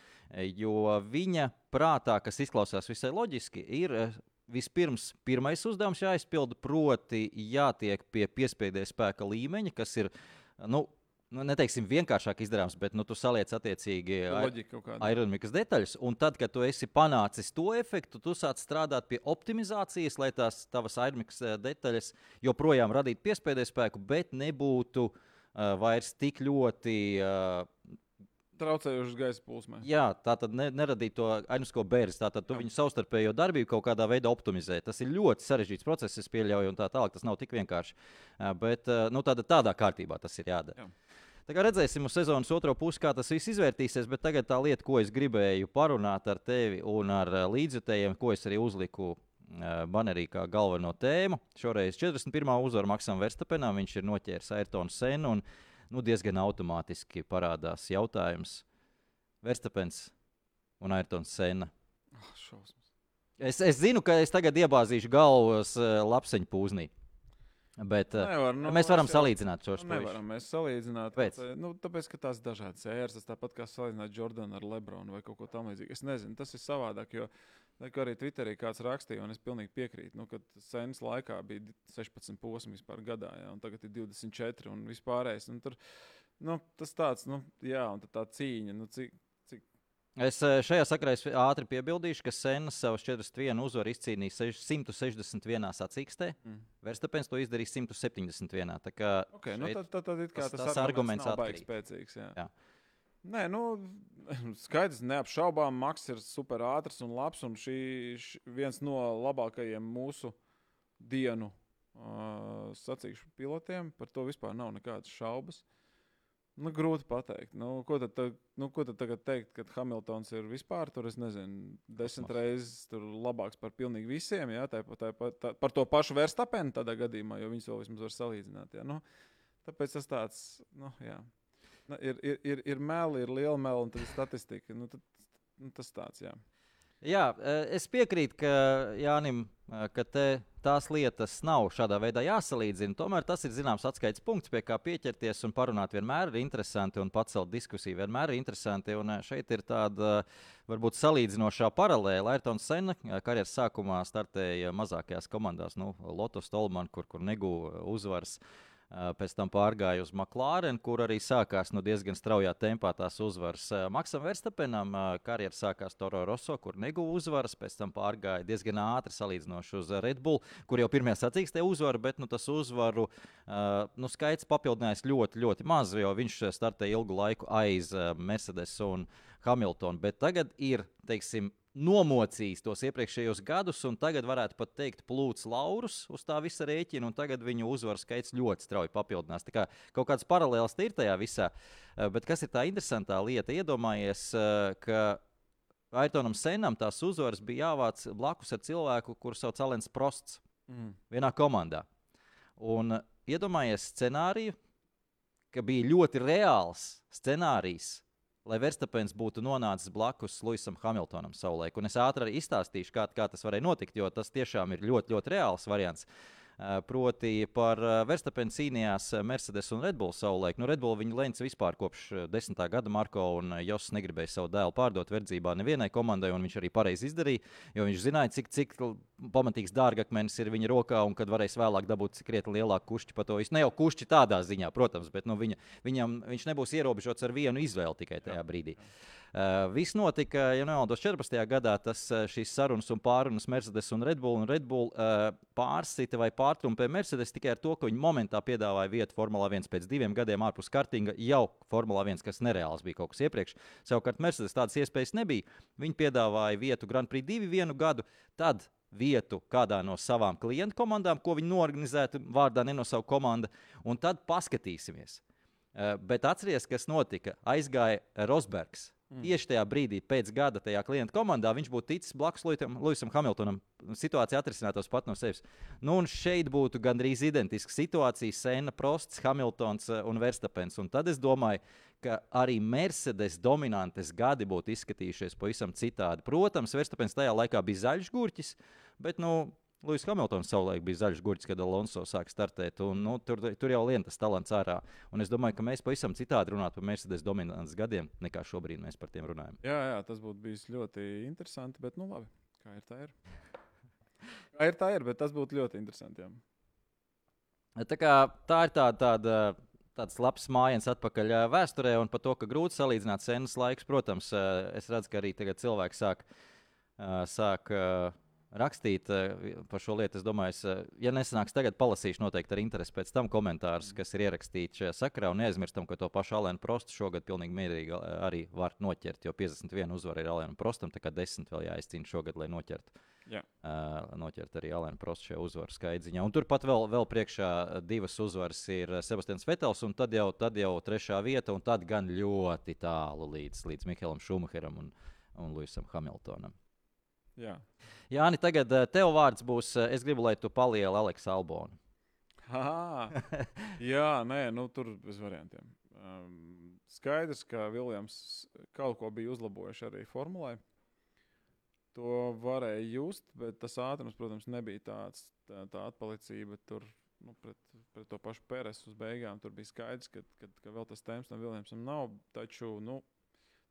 jo viņa prātā, kas izklausās visai loģiski, ir eh, vispirms pirmais uzdevums jāizpilda, proti, jātiek pie piespiedu spēka līmeņa, kas ir nu, nu, neteiksim, vienkāršāk izdarāms, bet nu, tu saliec attiecīgi aerodinamikas detaļas. Un tad, kad tu esi panācis to efektu, tu sāc strādāt pie optimizācijas, lai tās tavas aerodinamikas eh, detaļas joprojām radītu piespēdē spēku, bet nebūtu uh, vairs tik ļoti. Uh, traucējušas gaisa plūsmai. Jā, tā tad ne, neradīja to ainisko bērnu. Tātad tu Jā. viņu savstarpējo darbību kaut kādā veidā optimizē. Tas ir ļoti sarežģīts process, es pieļauju, un tā tālāk tas nav tik vienkārši. Bet nu, tādā, tādā kārtībā tas ir jādara. Jā. Tā kā redzēsim uz sezonas otro pusi, kā tas viss izvērtīsies. Bet tagad tā lieta, ko es gribēju parunāt ar tevi un ar eh, līdzjutējiem, ko es arī uzliku uh, banerī kā galveno tēmu. Šoreiz 41. uzvara Maksam Verstapenam. Viņš ir noķēris Ayrtonu Senu un nu, diezgan automātiski parādās jautājums. Verstapens un Ayrtons Sena. Oh, es, es zinu, ka es tagad iebāzīšu galvas uh, lapseņu pūznī. Bet, eh, Nevar, nu, mēs varam salīdzināt šos nu, nevaram mēs salīdzināt. Pēc. Nu, tāpēc, ka tās dažādas ēras, tas tāpat kā salīdzināt Jordanu ar Lebronu vai kaut ko tamlīdzīgu. Es nezinu, tas ir savādāk. Jo, Kā arī Twitterī kāds rakstīja, un es pilnīgi piekrītu, nu, ka senas laikā bija 16 posmi vispār gadā, ja, un tagad ir 24 un vispārējais. Un tur, nu, tas tāds, nu, jā, un tā cīņa, nu, cik, Es eh, šajā sakarā es ātri piebildīšu, ka Sena savus 41 uzvaru izcīnīja 161 sacīkstē. Mm. Verstapens to izdarīja 171. Tā kā okay, nu tad, tad, tad tas, tas, tas arguments ir spēcīgs. Jā. Jā. Nē, nu, skaidrs, neapšaubām, Maks ir super ātrs un labs. Un šī ir viens no labākajiem mūsu dienu uh, sacīkšu pilotiem. Par to vispār nav nekādas šaubas. Uh, Nu, grūti pateikt. Nu, ko, tad, tad, nu, ko tad tagad teikt, kad Hamiltons ir vispār tur, es nezinu, desmit Kosmos. reizes labāks par pilnīgi visiem? Jā, tā, tā, tā, par to pašu Verstapenu tādā gadījumā, jo viņus vēl vismaz var salīdzināt. Jā. Nu, tāpēc tas tāds, nu, jā. Nu, ir, ir, ir, ir meli, ir liela meli un tad ir statistika. Nu, tad, nu, tas tāds, jā. Jā, eh, es piekrītu ka Jānim, eh, ka te, tās lietas nav šādā veidā jāsalīdzina. Tomēr tas ir zināms atskaites punkts, pie kā pieķerties un parunāt vienmēr ir interesanti un pacelt diskusiju vienmēr ir interesanti. Un eh, šeit ir tāda varbūt salīdzinošā paralēla. Ayrtons Sena karjeras sākumā startēja mazākajās komandās, nu, Lotus Tolman, kur, kur negūda uzvaras. Uh, Pēc tam pārgāja uz McLaren, kur arī sākās nu, diezgan straujā tempā tās uzvaras. Maksam Verstapenam karjeras sākās Toro Rosso, kur neguva uzvaras, pēc tam pārgāja diezgan ātri salīdzinoši uz Red Bull, kur jau pirmajā sacīkstē uzvara, bet nu, tas uzvaru nu, skaits papildinājās ļoti, ļoti maz, jo viņš startēja ilgu laiku aiz Mercedes un Hamiltonu. Bet tagad ir, teiksim, nomocījis tos iepriekšējos gadus, un tagad varētu pat teikt, plūcis laurus uz tā visa rēķina, un tagad viņu uzvaru skaits ļoti strauji papildinās. Tā kā kaut kāds paralēls ir tajā visā. Eh, bet kas ir tā interesantā lieta? Iedomājies, eh, ka Ayrtonam Senam tās uzvaras bija jāvāc blakus ar cilvēku, kurš sauc Alens Prosts, mm. vienā komandā. Un iedomājies scenāriju, ka bija ļoti reāls scenārijs. Lai Verstapens būtu nonācis blakus Luisam Hamiltonam savulaik. Un es ātri arī izstāstīšu, kā, kā tas varēja notikt, jo tas tiešām ir ļoti, ļoti reāls variants. Uh, proti par eh, Verstapenu cīnījās eh, Mercedes un Redbull savulaik. Nu, Redbull viņa lēns vispār kopš desmitā gada Marko un Joss negribēja savu dēlu pārdot verdzībā nevienai komandai, un viņš arī pareizi izdarīja, jo viņš zināja, cik, cik pamatīgs dārgakmenis ir viņa rokā, un kad varēs vēlāk dabūt krietni lielāku kušķi par to. Ne jau kušķi tādā ziņā, protams, bet nu, viņa, viņam, viņš nebūs ierobežots ar vienu izvēli tikai tajā brīdī. Jā. Uh, viss notika, ja nemaldos, 14. gadā. Tas, uh, šīs sarunas un pārunas Mercedes un Redbull. Un Redbull uh, pārsita vai pārtrumpēja Mercedes tikai ar to, ka viņi momentā piedāvāja vietu Formulā 1 pēc diviem gadiem ārpus kartinga jau Formulā 1, kas nereāls bija kaut kas iepriekš. Savukārt Mercedes tādas iespējas nebija. Viņi piedāvāja vietu Grand Prix 2 vienu gadu. Tad vietu kādā no savām klientu komandām, ko viņi norganizētu, vārdā nenosaukt komanda, un tad paskatīsimies. Bet atcerieties, kas notika. Aizgāja Rosbergs, Mm. Tieši tajā brīdī, pēc gada tajā klienta komandā, viņš būtu ticis blakus Luisam Hamiltonam. Situācija atrisinātos pat no sevis. Nu, un šeit būtu gandrīz identiska situācija. Sena, Prosts, Hamiltons eh, un Verstapens. Un tad es domāju, ka arī Mercedes dominantes gadi būtu izskatījušies pavisam citādi. Protams, Verstapens tajā laikā bija zaļš gurķis, bet nu, Lūsis Hamiltons savulaik bija zaļš gurķis, kad Alonso sāk startēt. Un, nu, tur, tur jau lien tas talants ārā. Un es domāju, ka mēs pavisam citādi runātu par Mercedes dominantas gadiem, nekā šobrīd mēs par tiem runājam. Jā, jā tas būtu bijis ļoti interesanti. Bet, nu, labi, kā ir tā ir. Kā ir tā ir, bet tas būtu ļoti interesanti. Jā. Tā, kā, tā ir tāda. tāda tāds labs mājiņas atpakaļ vēsturē, un par to, ka grūti salīdzināt senas laikus. Protams, es redzu, ka arī tagad cilvēki sāk, sāk rakstīt eh, par šo lietu. Es domāju, es, eh, ja nesanāks tagad, palasīšu noteikti ar interesi pēc tam komentārus, kas ir ierakstīti šajā sakarā. Un neaizmirstam, ka to pašu Alēnu Prostu šogad pilnīgi mierīgi eh, arī var noķert, jo 51 uzvara ir Alēnu Prostam, tā kā 10 vēl jāizcīna šogad, lai noķertu. Jā. Uh, noķert arī Alēna Prosta šajā uzvaru skaidziņā. Un turpat vēl, vēl priekšā divas uzvaras ir Sebastians Vetels, un tad jau, tad jau trešā vieta, un tad gan ļoti tālu līdz, līdz Mihailam Šumacheram un, un Luisam Hamiltonam. Jā. Jāni, tagad eh, tev vārds būs. Eh, es gribu, lai tu palieli Aleksu Albonu. Jā, nē, nu, tur bez variantiem. Um, skaidrs, ka Viljams kaut ko bija uzlabojuši arī formulē. To varēja just, bet tas ātrums, protams, nebija tāds. Tā, tā atpalicība tur nu, pret, pret to pašu Pēresu uz beigām. Tur bija skaidrs, ka, ka, ka vēl tas temps tam Viljamsam nav. Taču nu,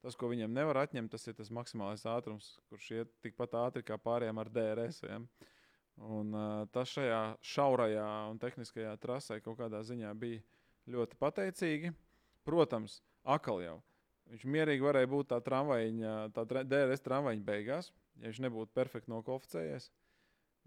Tas, ko viņiem nevar atņemt, tas ir tas maksimālais ātrums, kurš iet tikpat ātri kā pārējiem ar DRS. Ja? Un, uh, tas šajā šaurajā un tehniskajā trasē kaut kādā ziņā bija ļoti pateicīgi. Protams, akal jau. Viņš mierīgi varēja būt tā tramvajiņa, tā DRS tramvajiņa beigās, ja viņš nebūtu perfekti nokopficējies.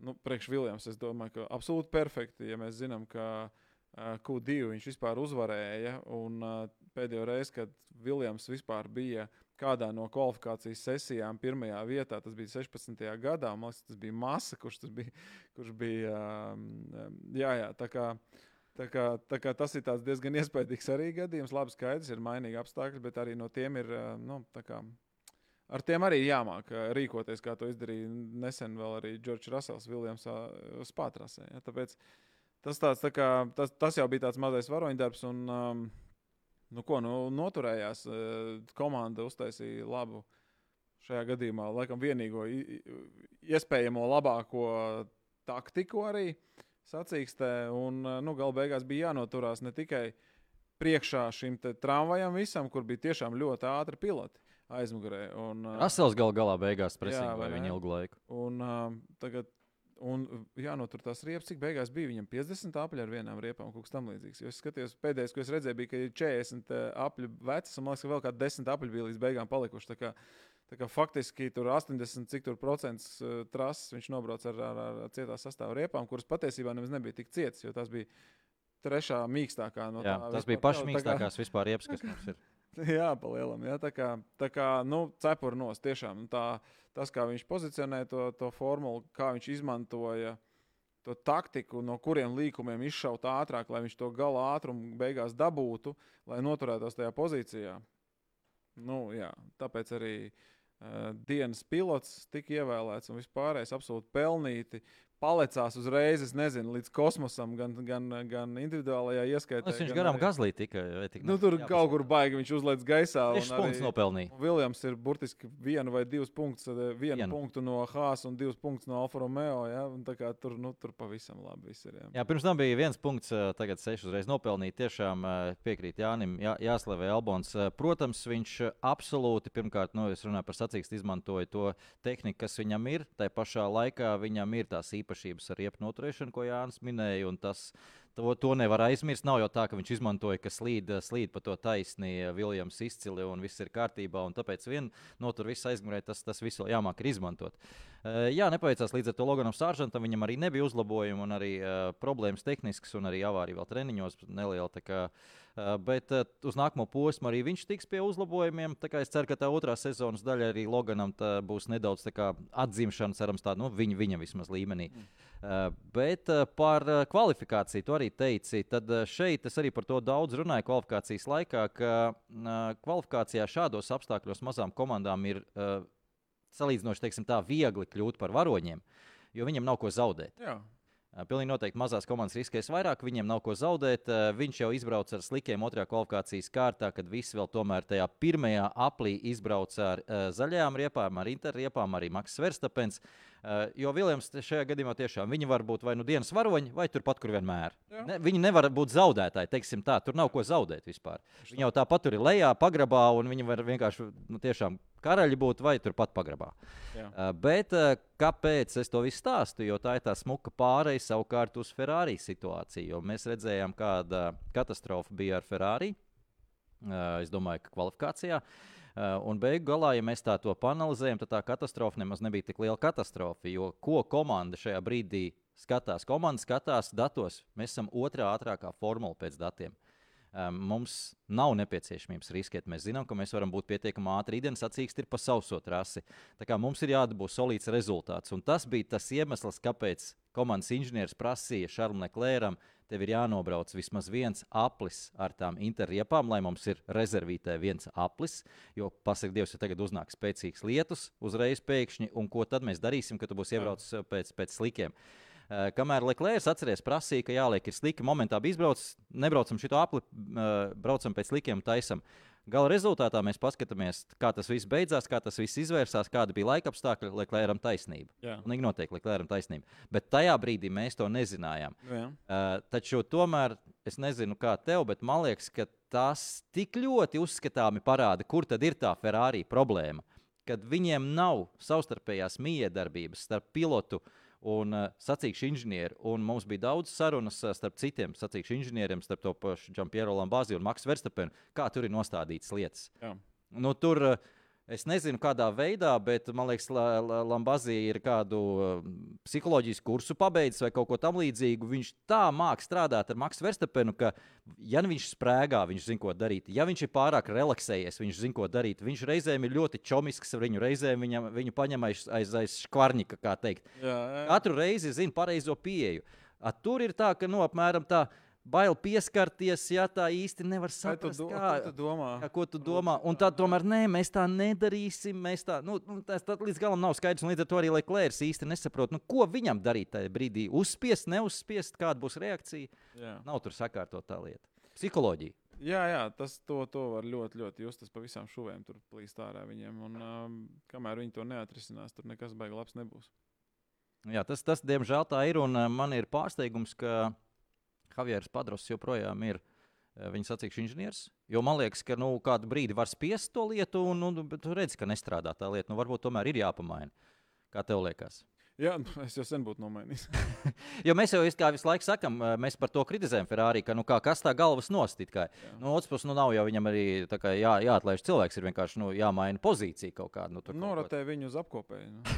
Nu, priekš Viljams, es domāju, ka absolūti perfekti, ja mēs zinām, ka uh, Q2 viņš vispār uzvarēja. Un, uh, pēdējo reizi, kad Viljams vispār bija kādā no kvalifikācijas sesijām, pirmajā vietā, tas bija 16. gadā. Man liekas, tas bija Masa, kurš, bija, kurš bija. Um, um, jā, jā, tā kā, tā kā, tā kā tas ir diezgan iespaidīgs arī gadījums. Labi, skaidrs, ir mainīgi apstākļi, bet arī no tiem ir. Uh, nu, Ar tiem arī jāmāk uh, rīkoties, kā to izdarīja nesen vēl arī Džordžs Rasels, Viljams Spātrasē. Ja? Tāpēc tas, tāds, tā kā, tas, tas jau bija tāds mazais varoņdarbs. Un, um, Nu, ko, nu, noturējās. Eh, komanda uztaisīja labu šajā gadījumā, laikam, vienīgo iespējamo labāko taktiku arī sacīkstē. Un, eh, nu, Galu beigās bija jānoturās ne tikai priekšā šim tramvajam visam, kur bija tiešām ļoti ātri piloti aizmugurē. Eh, Rasels gal galā beigās presīja viņu ilgu laiku. Un, tagad Un jānotur tās riepas, cik beigās bija viņam 50 apli ar vienām riepām, kaut kas tamlīdzīgs. Jo es skatījos, pēdējais, ko es redzēju, bija, ka ir 40 apli vecs, un man liekas, ka vēl kādi 10 apli bija līdz beigām palikuši. Tā kā, tā kā faktiski tur 80 cik tur procents trases viņš nobrauc ar, ar, ar cietā sastāvā riepām, kuras patiesībā nemaz nebija tik cietas, jo tās bija trešā mīkstākā no jā, tā. Tas bija pašas mīkstākās kā... vispār riepas, kas mums ir. jā, palielam. Jā, tā kā, tā kā nu, cepuri nos tiešām. Nu, tā, tas, kā viņš pozicionē to, to formulu, kā viņš izmantoja to taktiku, no kuriem līkumiem izšaut ātrāk, lai viņš to gala ātrumu beigās dabūtu, lai noturētos tajā pozīcijā. Nu, jā, tāpēc arī uh, dienas pilots tika ievēlēts un vispārējais absolūti pelnīti. Palecās uzreiz, es nezinu, līdz kosmosam, gan, gan, gan individuālajā ieskaitā. Viņš gan garām arī- gazlī tika. vai tik Nu, ne? tur Jā, kaut kur baigi viņš uzliek gaisā. un Tieši punkts nopelnīja. Viljams ir burtiski vienu vai divus punktus, eh, vienu Vienu. punktu no Hāzes un divus punktus no Alfa Romeo. Ja? Tā kā Tur, nu, tur pavisam labi viss ir. Jā. Jā, pirms tam bija viens punkts, ā, tagad seši uzreiz nopelnīt. Tiešām ā, piekrīt Jānim, jā, jāslavē Albons. Protams, viņš absolūti, pirmkārt, nu, es runāju par sacīkstu, izmantoja to tehniku, kas viņam ir. Tā pašā laikā viņam ir tās īpašības ar riepu noturēšanu, ko Jānis minēja. un Tas, to, to nevar aizmirst. Nav jau tā, ka viņš izmantoja, ka slīd, slīd pa to taisni Viljams izcili un viss ir kārtībā. Tāpēc vien no tur viss aizmugurē, tas, tas viss vēl jāmāk ir izmantot. Uh, jā, nepaveicās līdz ar to Loganam Sāržantam. Viņam arī nebija uzlabojumi un arī uh, problēmas tehniskas, un arī avārija vēl treniņos neliela. Kā, uh, bet uh, uz nākamo posmu arī viņš tiks pie uzlabojumiem. Es ceru, ka tā otrā sezonas daļa arī Loganam tā būs nedaudz atzimšana, cerams, tāda nu, viņa, viņa vismaz līmenī. Mm. Uh, bet uh, par uh, kvalifikāciju tu arī teici. Tad uh, šeit es arī par to daudz runāju kvalifikācijas laikā, ka uh, kvalifikācijā šādos apstākļos mazām komandām ir uh, salīdzinoši tā, viegli kļūt par varoņiem, jo viņiem nav ko zaudēt. Jā. Pilnīgi noteikti mazās komandas riskēs vairāk, viņiem nav ko zaudēt. Viņš jau izbrauca ar slikiem otrajā kvalifikācijas kārtā, kad visi vēl tomēr tajā pirmajā aplī izbrauca ar zaļajām riepām, ar interriepām, arī Maks Verstapens. Jo Viljams šajā gadījumā tiešām viņi var būt vai nu dienas varoņi, vai turpat, kur vienmēr. Jā. Ne, viņi nevar būt zaudētāji, teiksim tā, tur nav ko zaudēt vispār. Viņi jau tāpat tur ir lejā, pagrabā, un viņi var vienkārši nu, tiešām karaļi būt vai turpat pagrabā. Jā. Uh, bet uh, kāpēc es to visu stāstu? Jo tā ir tā smuka pāreja savukārt uz Ferrari situāciju. Jo mēs redzējām, kāda katastrofa bija ar Ferrari. Uh, es domāju, ka kvalifikācijā. Uh, un beigu galā, ja mēs tā to panelizējam, tad tā katastrofa nemaz nebija tik liela katastrofa. Jo ko komanda šajā brīdī skatās? Komanda skatās datos. Mēs esam otrā ātrākā formula pēc datiem. Um, mums nav nepieciešamības riskēt. Mēs zinām, ka mēs varam būt pietiekami ātri. Rītdienas sacīksts ir pa sauso trasi. Tā kā mums ir jādabū solīts rezultāts. Un tas bija tas iemesls, kāpēc komandas inženieris prasīja Šarlam Leklēram, tev ir jānobrauc vismaz viens aplis ar tām interriepām, lai mums ir rezervītē viens aplis. Jo, pasak Dievs, ja tagad uznāk spēcīgs lietus uzreiz pēkšņi, un ko tad mēs darīsim, kad tu būsi iebraucis pēc, pēc slikiem? Uh, kamēr Leclerc atceries, prasīja, ka jāliek ir sliki, momentā bija izbraucis, nebraucam šo apli, uh, braucam pēc slikiem, taisam. Gala rezultātā mēs paskatāmies, kā tas viss beidzās, kā tas viss izvērsās, kāda bija laika apstākļi, Leclercam taisnība. Un noteikti Leclercam taisnība. Bet tajā brīdī mēs to nezinājām. Nu, jā. Uh, taču tomēr es nezinu, kā tev, bet man liekas, ka tas tik ļoti uzskatāmi parāda, kur tad ir tā Ferrari problēma. Kad viņiem nav savstarpējās miedarbības starp pilotu un uh, sacīkšu inženieri, un mums bija daudz sarunas uh, starp citiem sacīkšu inženieriem, starp to pašu Džampiero Lambāzi un Maksu Verstapenu, kā tur ir nostādītas lietas. Jā. Nu, tur uh, es nezinu, kādā veidā, bet man liekas, La- La- Lambazija ir kādu uh, psiholoģisku kursu pabeidzis vai kaut ko tamlīdzīgu. Viņš tā mākslinieks strādāt ar Maksu Verstapenu, ka, ja nu viņš sprēgā, viņš zina, ko darīt. Ja viņš ir pārāk relaksējies, viņš zina, ko darīt. Viņš reizēm ir ļoti čomisks ar viņu, reizēm viņam, viņu paņem aiz, aiz, aiz škvarņika, kā teikt. Jā, jā. Katru reizi zina pareizo pieeju. A, tur ir tā, ka nu, apmēram tā. Bail pieskarties, ja tā īsti nevar saprast, do, kā, ko tu domā? Jā, ko tu domā? Un tā tomēr nē, mēs tā nedarīsim. Mēs tā, nu, nu, tas līdz galam nav skaidrs. Līdz ar to arī Leclerc īsti nesaprot, nu, ko viņam darīt tajā brīdī. Uzspiest, neuzspiest, kāda būs reakcija. Jā. Nav tur sakārtot tā lieta. Psiholoģija. Jā, jā, tas to, to var ļoti, ļoti just. Tas pa visām šuvēm tur plīst ārā viņiem. Un, um, kamēr viņi to neatrisinās, tur nekas baigi labs nebūs. Jā, tas, tas, diemžēl, tā ir. Un uh, man ir pārsteigums, ka Javieris Padros joprojām ir uh, viņa sacīkšu inženieris. Jo man liekas, ka nu, kādu brīdi var spiest to lietu, un nu, bet tu redzi, ka nestrādā tā lieta. Nu, varbūt tomēr ir jāpamaina. Kā tev liekas? Jā, nu, es jau sen būtu nomainījis. Jo mēs jau kā visu laiku sakām, mēs par to kritizējam Ferrari, ka nu, kā, kas tā galvas nostīt. Kā, no otras puses, nu, nav jau viņam arī kā jā, jāatlaiž cilvēks, ir vienkārši nu, jāmaina pozīcija kaut kāda. Nu, tur kaut Norotē viņu uz apkopēju. Nu.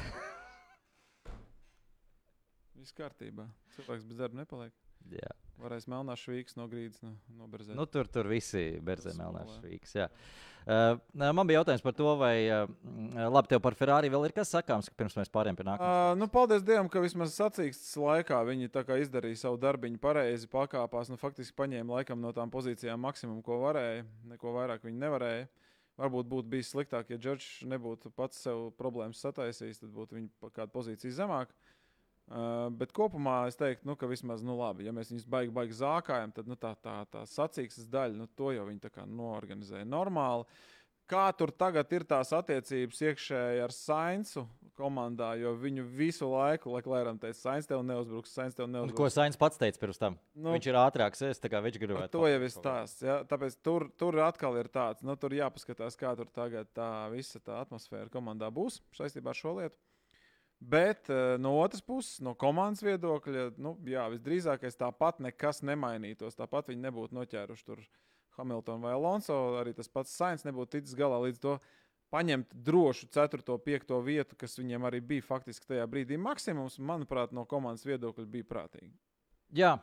Viss kārtībā. Cilvēks bez darba nepaliek. Jā. Varēs melnā švīks no grīdas no, noberzēt. Nu, tur, tur visi berzē smolē. švīks. jā. Uh, man bija jautājums par to, vai uh, labi tev par Ferrari vēl ir kas sakāms, pirms mēs pārējām pie nākamā. Uh, nu, paldies Dievam, ka vismaz sacīkstas laikā viņi izdarīja savu darbu pareizi, pakāpās. Nu, faktiski paņēma laikam no tām pozīcijām maksimumu, ko varēja. Neko vairāk viņi nevarēja. Varbūt būtu bijis sliktāk, ja Džordžs nebūtu pats sev problēmas sataisījis, tad būtu viņa kāda pozīcija zemāk. Uh, bet kopumā es teiktu, nu, ka vismaz, nu, labi, ja mēs viņus baigi, baigi zākājam, tad nu, tā, tā, tā sacīkstas daļa, nu, to jau viņi tā kā noorganizēja normāli. Kā tur tagad ir tās attiecības iekšēji ar Sainzu komandā, jo viņu visu laiku, lai Klēram teica, Sainz tev neuzbruks, Sainz tev Un neuzbruks. Ko Sainz pats teica pirms tam? Nu, viņš ir ātrāks, es tā kā viņš Par gribētu. to jau ko. stāsts. Ja? Tāpēc tur, tur atkal ir tāds, nu, tur jāpaskatās, kā tur tagad tā visa tā atmosfēra komandā būs saistībā ar šo lietu. Bet eh, no otras puses, no komandas viedokļa, nu, jā, visdrīzākais tāpat nekas nemainītos. Tāpat viņi nebūtu noķēruši tur Hamiltonu vai Alonso. Arī tas pats Sainz nebūtu ticis galā līdz to paņemt drošu 4. un 5. vietu, kas viņiem arī bija faktiski tajā brīdī maksimums. Manuprāt, no komandas viedokļa bija prātīgi. Jā,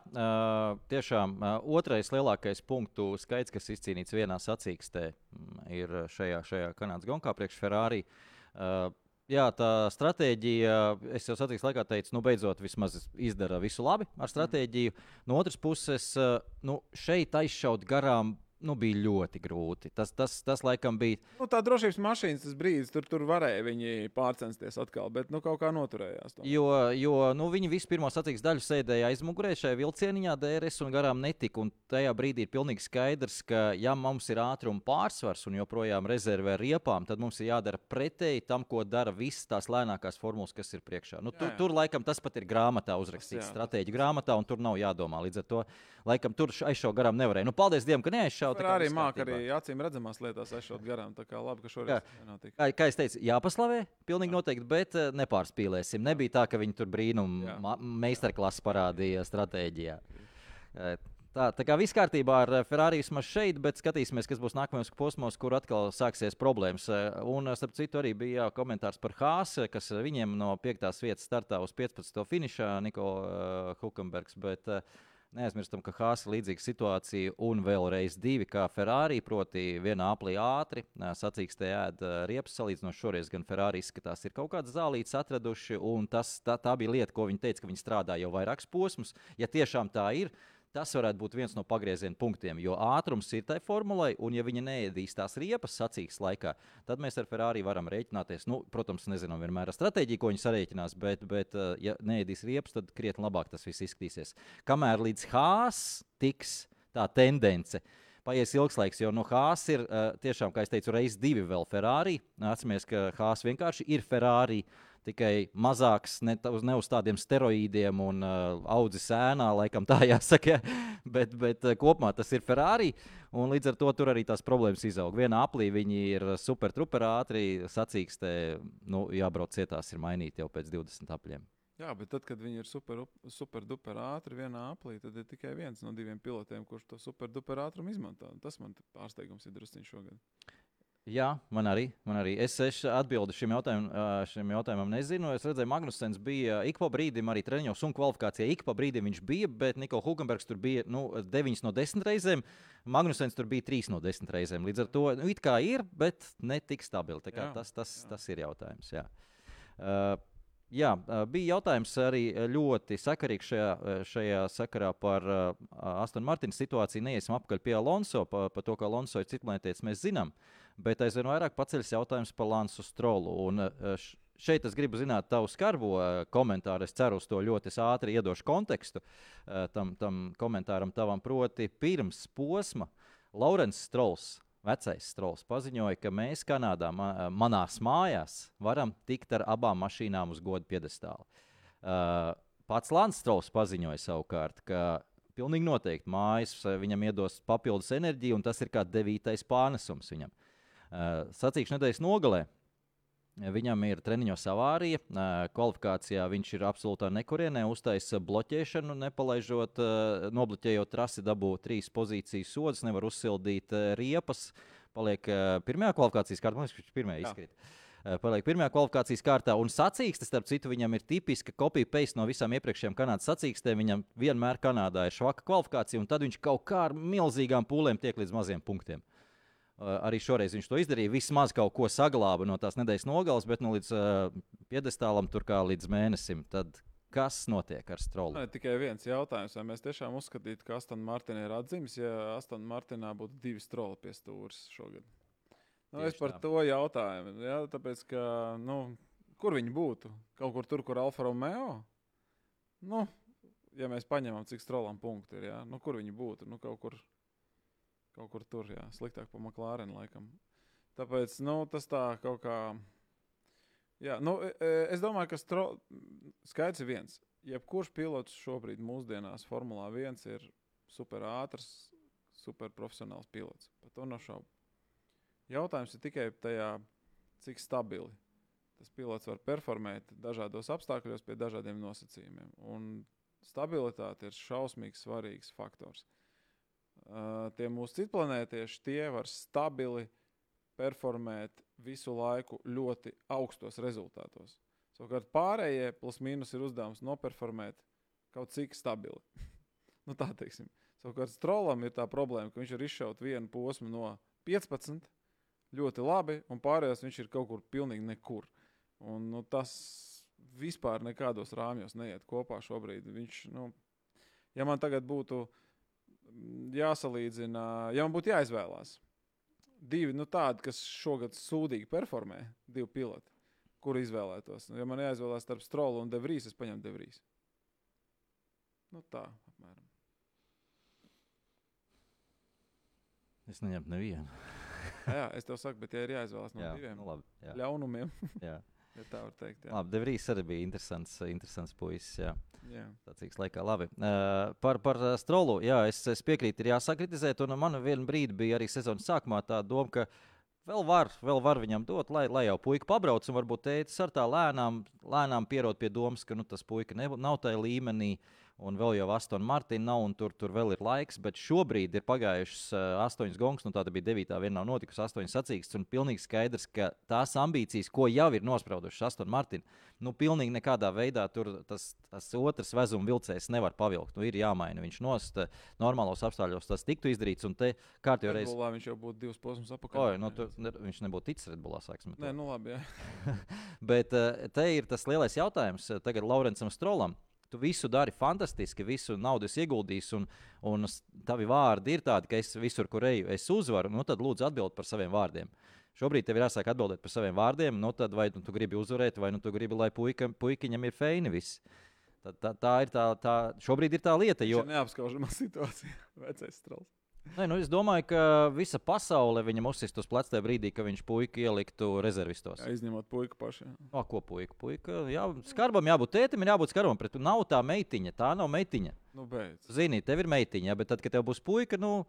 tiešām otrais lielākais punktu skaits, kas izcīnīts vienā sacīkstē, mm, ir šajā, šajā Kanādas gonkā priekš Ferrari. Jā, tā stratēģija, es jau sacīku, laikā teicu, nu, beidzot, vismaz izdara visu labi ar stratēģiju. No otras puses, nu, šeit aizšaut garām nu, bija ļoti grūti. Tas, tas, tas laikam bija. Nu, tā drošības mašīnas tas brīdis, tur, tur varēja viņi pārcensties atkal, bet nu, kaut kā noturējās. tomēr. Jo, jo nu, viņi visu pirmo sacīkstu daļu sēdēja aizmugurē šajā vilcieniņā, DRS un garām netika. Un tajā brīdī ir pilnīgi skaidrs, ka, ja mums ir ātruma pārsvars un joprojām rezervē riepām, tad mums ir jādara pretēji tam, ko dara visas tās lēnākās formulas, kas ir priekšā. Nu, tur, Jā, jā. tur laikam tas pat ir grāmatā uzrakstīts, stratēģija grāmatā, un tur nav jādomā. Līdz ar to laikam tur aizšaut garām nevarēja. Nu, paldies Dievam, ka neaizšaut. kā Arī māca arī acīm redzamās lietās aizšaut garām. Tā kā labi, ka Jā. šoreiz nenotika. Kā, kā es teicu, jāpaslavē, pilnīgi noteikti, bet eh, nepārspīlēsim. Nebija tā, ka viņi tur brīnumu Jā. meistarklases parādīja stratēģijā. Eh, Tā, tā kā viss kārtībā ar eh, Ferrari vismaz šeit, bet skatīsimies, kas būs nākamajos posmos, kur atkal sāksies problēmas. Un, starp citu, arī bija jā, komentārs par Hāzi, kas viņiem no 5. vietas startā uz 15. finišā, Niko uh, Hukenbergs. Bet, uh, Neaizmirstam, ka Hāzs ir līdzīga situācija un vēlreiz divi, kā Ferrari, proti, vienā aplī ātri sacīkstē ēd riepas, salīdzinot šoreiz gan Ferrari izskatās, ir kaut kādas zālītes atraduši, tas, tā, tā bija lieta, ko viņi teica, ka viņi strādā jau vairākus posmus. Ja tiešām tā ir, Tas varētu būt viens no pagrieziena punktiem, jo ātrums ir tai formulai, un ja viņa neēdīs tās riepas sacīks laikā, tad mēs ar Ferrari varam rēķināties. Nu, protams, nezinām vienmēr stratēģiju, ko viņi sarēķinās, bet, bet uh, ja neēdīs riepas, tad krietni labāk tas viss izskatīsies. Kamēr līdz Hāzs tiks tā tendence. Paies ilgs laiks, jo no Hāzes ir uh, tiešām, kā jau teicu, reizes divi vēl Ferrari. Atcerieties, ka Hāzes vienkārši ir Ferrari. Tikai mazāks, ne, uz- ne uz tādiem steroīdiem un uh, audzis ēnā, laikam tā jāsaka. Bet, bet uh, kopumā tas ir Ferrari. Un līdz ar to tur arī tās problēmas izaug. Vienā aplī viņi ir super, super ātri, sacīkstē, nu, jābrauc cietās, ir mainīti jau pēc 20 apļiem. Jā, bet tad, kad viņi ir super, up- super duper ātri vienā aplī, tad ir tikai viens no diviem pilotiem, kurš to super duper ātrumu izmanto. Tas man pārsteigums ir drusciņš šogad. Jā, man arī. Man arī. Es, es atbildu šim jautājumam, šim jautājumam nezinu. Es redzēju, Magnusens bija ik pa brīdim arī treniņos un kvalifikācijā. Ik pa brīdim viņš bija, bet Nikola Hugenbergs tur bija nu, 9 no 10 reizēm. Magnusens tur bija 3 no 10 reizēm. Līdz ar to nu, it kā ir, bet ne tik stabili. Tas, tas, tas ir jautājums. Jā. Uh, Jā, bija jautājums arī ļoti sakarīgs šajā, šajā sakarā par Astonu Martinu situāciju. Neiesim apakaļ pie Alonso, par pa to, ka Alonso ir ciklēties, mēs zinām. Bet aizvien vairāk paceļas jautājums par Lansu Strolu. Un, šeit es gribu zināt tavu skarbo komentāru. Es ceru uz to ļoti ātri iedošu kontekstu tam, tam komentāram tavam. Proti, pirms posma Laurents Strols Vecais Strols paziņoja, ka mēs Kanādā, ma manās mājās, varam tikt ar abām mašīnām uz godu piedestālu. Uh, pats Lans Strols paziņoja savukārt, ka pilnīgi noteikti mājas uh, viņam iedos papildus enerģiju, un tas ir kā devītais pārnesums viņam. Uh, sacīkšu nedēļas nogalē. Viņam ir treniņos avārija, kvalifikācijā viņš ir absolūtā nekurienē, uztaisīja bloķēšanu, nepalaižot, nobloķējot trasi, dabū trīs pozīcijas sodas, nevar uzsildīt riepas. Paliek pirmajā kvalifikācijas kārtā, man liekas, viņš pirmajā Jā. izkrīt. Ā, Paliek pirmajā kvalifikācijas kārtā, un sacīkste, starp citu, viņam ir tipiska kopija-paste no visām iepriekšējām Kanādas sacīkstēm. Viņam vienmēr Kanādā ir švaka kvalifikācija, un tad viņš kaut kā ar milzīgām pūlēm tiek līdz maziem punktiem. Uh, arī šoreiz viņš to izdarīja. Vismaz kaut ko saglāba no tās nedēļas nogales, bet nu, līdz uh, piedestālam tur kā līdz mēnesim. Tad kas notiek ar strolu? Man ir tikai viens jautājums, vai mēs tiešām uzskatītu, ka Aston Martina ir atzīmes, ja Aston Martinā būtu divi stroli pie stūres šogad. Nu, es Tieši par tā. to jautājumu. Jā, tāpēc, ka, nu, kur viņi būtu? Kaut kur tur, kur Alfa Romeo? Nu, ja mēs paņemam, cik strolam punkti ir, jā, nu, kur viņi būtu, nu, kaut kur, kaut kur tur, jā, sliktāk pa McLaren laikam. Tāpēc, nu, tas tā kaut kā, jā, nu, e- e, es domāju, ka stro... skaidrs ir viens. Jebkurš pilots šobrīd mūsdienās Formulā 1 ir super ātrs, super profesionāls pilots. Par to nav šaubu. Jautājums ir tikai tajā, cik stabili tas pilots var performēt dažādos apstākļos pie dažādiem nosacījumiem. Un stabilitāte ir šausmīgi svarīgs faktors. Uh, tie mūsu citplanētieši tie var stabili performēt visu laiku ļoti augstos rezultātos. Savukārt pārējie plus mīnus ir uzdevums noperformēt kaut cik stabili. nu, tā teiksim. Savukārt Strolam ir tā problēma, ka viņš var izšaut vienu posmu no 15 ļoti labi, un pārējās viņš ir kaut kur pilnīgi nekur. Un, nu, tas vispār nekādos rāmjos neiet kopā šobrīd. Viņš, nu, ja man tagad būtu mm, jāsalīdzina, ja man būtu jāizvēlās divi nu, tādi, kas šogad sūdīgi performē, divi piloti, kur izvēlētos. Nu, ja man jāizvēlās starp Strolu un Devrīs, es paņemtu Devrīs. Nu, tā, apmēram. Es neņemtu nevienu. Jā, es tev saku, bet ja ir jāizvēlās no jā, diviem nu, labi. Jā, ļaunumiem, jā. ja tā var teikt. Jā. Labi, Devrīs arī bija interesants, interesants puisis. Jā. Jā. Tāds laikā, labi. Uh, par, par strolu, jā, es, es piekrītu, ir jāsakritizēt. Un man vienā brīdī bija arī sezonas sākumā tā doma, ka vēl var, vēl var viņam dot, lai, lai jau puika pabrauc. Un varbūt tētis ar tā lēnām, lēnām pierod pie domas, ka nu, tas puika ne, nav tajā līmenī. Un vēl jau Astonas Martina nav, un tur, tur vēl ir laiks. Bet šobrīd ir pagājušas uh, astoņas gongas, nu tā bija devītā, viena nav notikusi, astoņas sacīkstas. Un pilnīgi skaidrs, ka tās ambīcijas, ko jau ir nospraudušas Astonas Martina, nu pilnīgi nekādā veidā tur tas, tas otrs vezuma vilcējs nevar pavilkt. Nu, ir jāmaina viņš nost. Normālos apstākļos tas tiktu izdarīts, un te kārtībā. Redbullā viņš jau būtu divus posmus apakaļ. Oi, nu, tur, ne, viņš nebūtu ticis Redbullā. To. Nē, nu labi. Bet uh, te ir tas lielais jautājums uh, tagad Laurencam Strolam. Tu visu dari fantastiski, visu naudu esi ieguldījis, un, un tavi vārdi ir tādi, ka es visur, kur eju, es uzvaru. Nu, tad lūdzu atbild par saviem vārdiem. Šobrīd tev ir jāsāk atbildēt par saviem vārdiem. Nu, tad vai nu, tu gribi uzvarēt, vai nu, tu gribi, lai puika, puikiņam ir feini viss. Tā, tā, tā ir tā, tā, šobrīd ir tā lieta. Jo, Neapskaužamā situācija. Vecais strāls. Nē, nu, es domāju, ka visa pasaule viņam uzsist uz pleca tajā brīdī, kad viņš puika ieliktu rezervistos. Jā, izņemot puiku pašu. jā. O, ko puika? puika jā, skarbam jābūt tētim, ir jābūt skarbam. Pret, nav tā meitiņa, tā nav meitiņa. Nu, beidz. Zini, tev ir meitiņa, bet tad, kad tev būs puika, nu,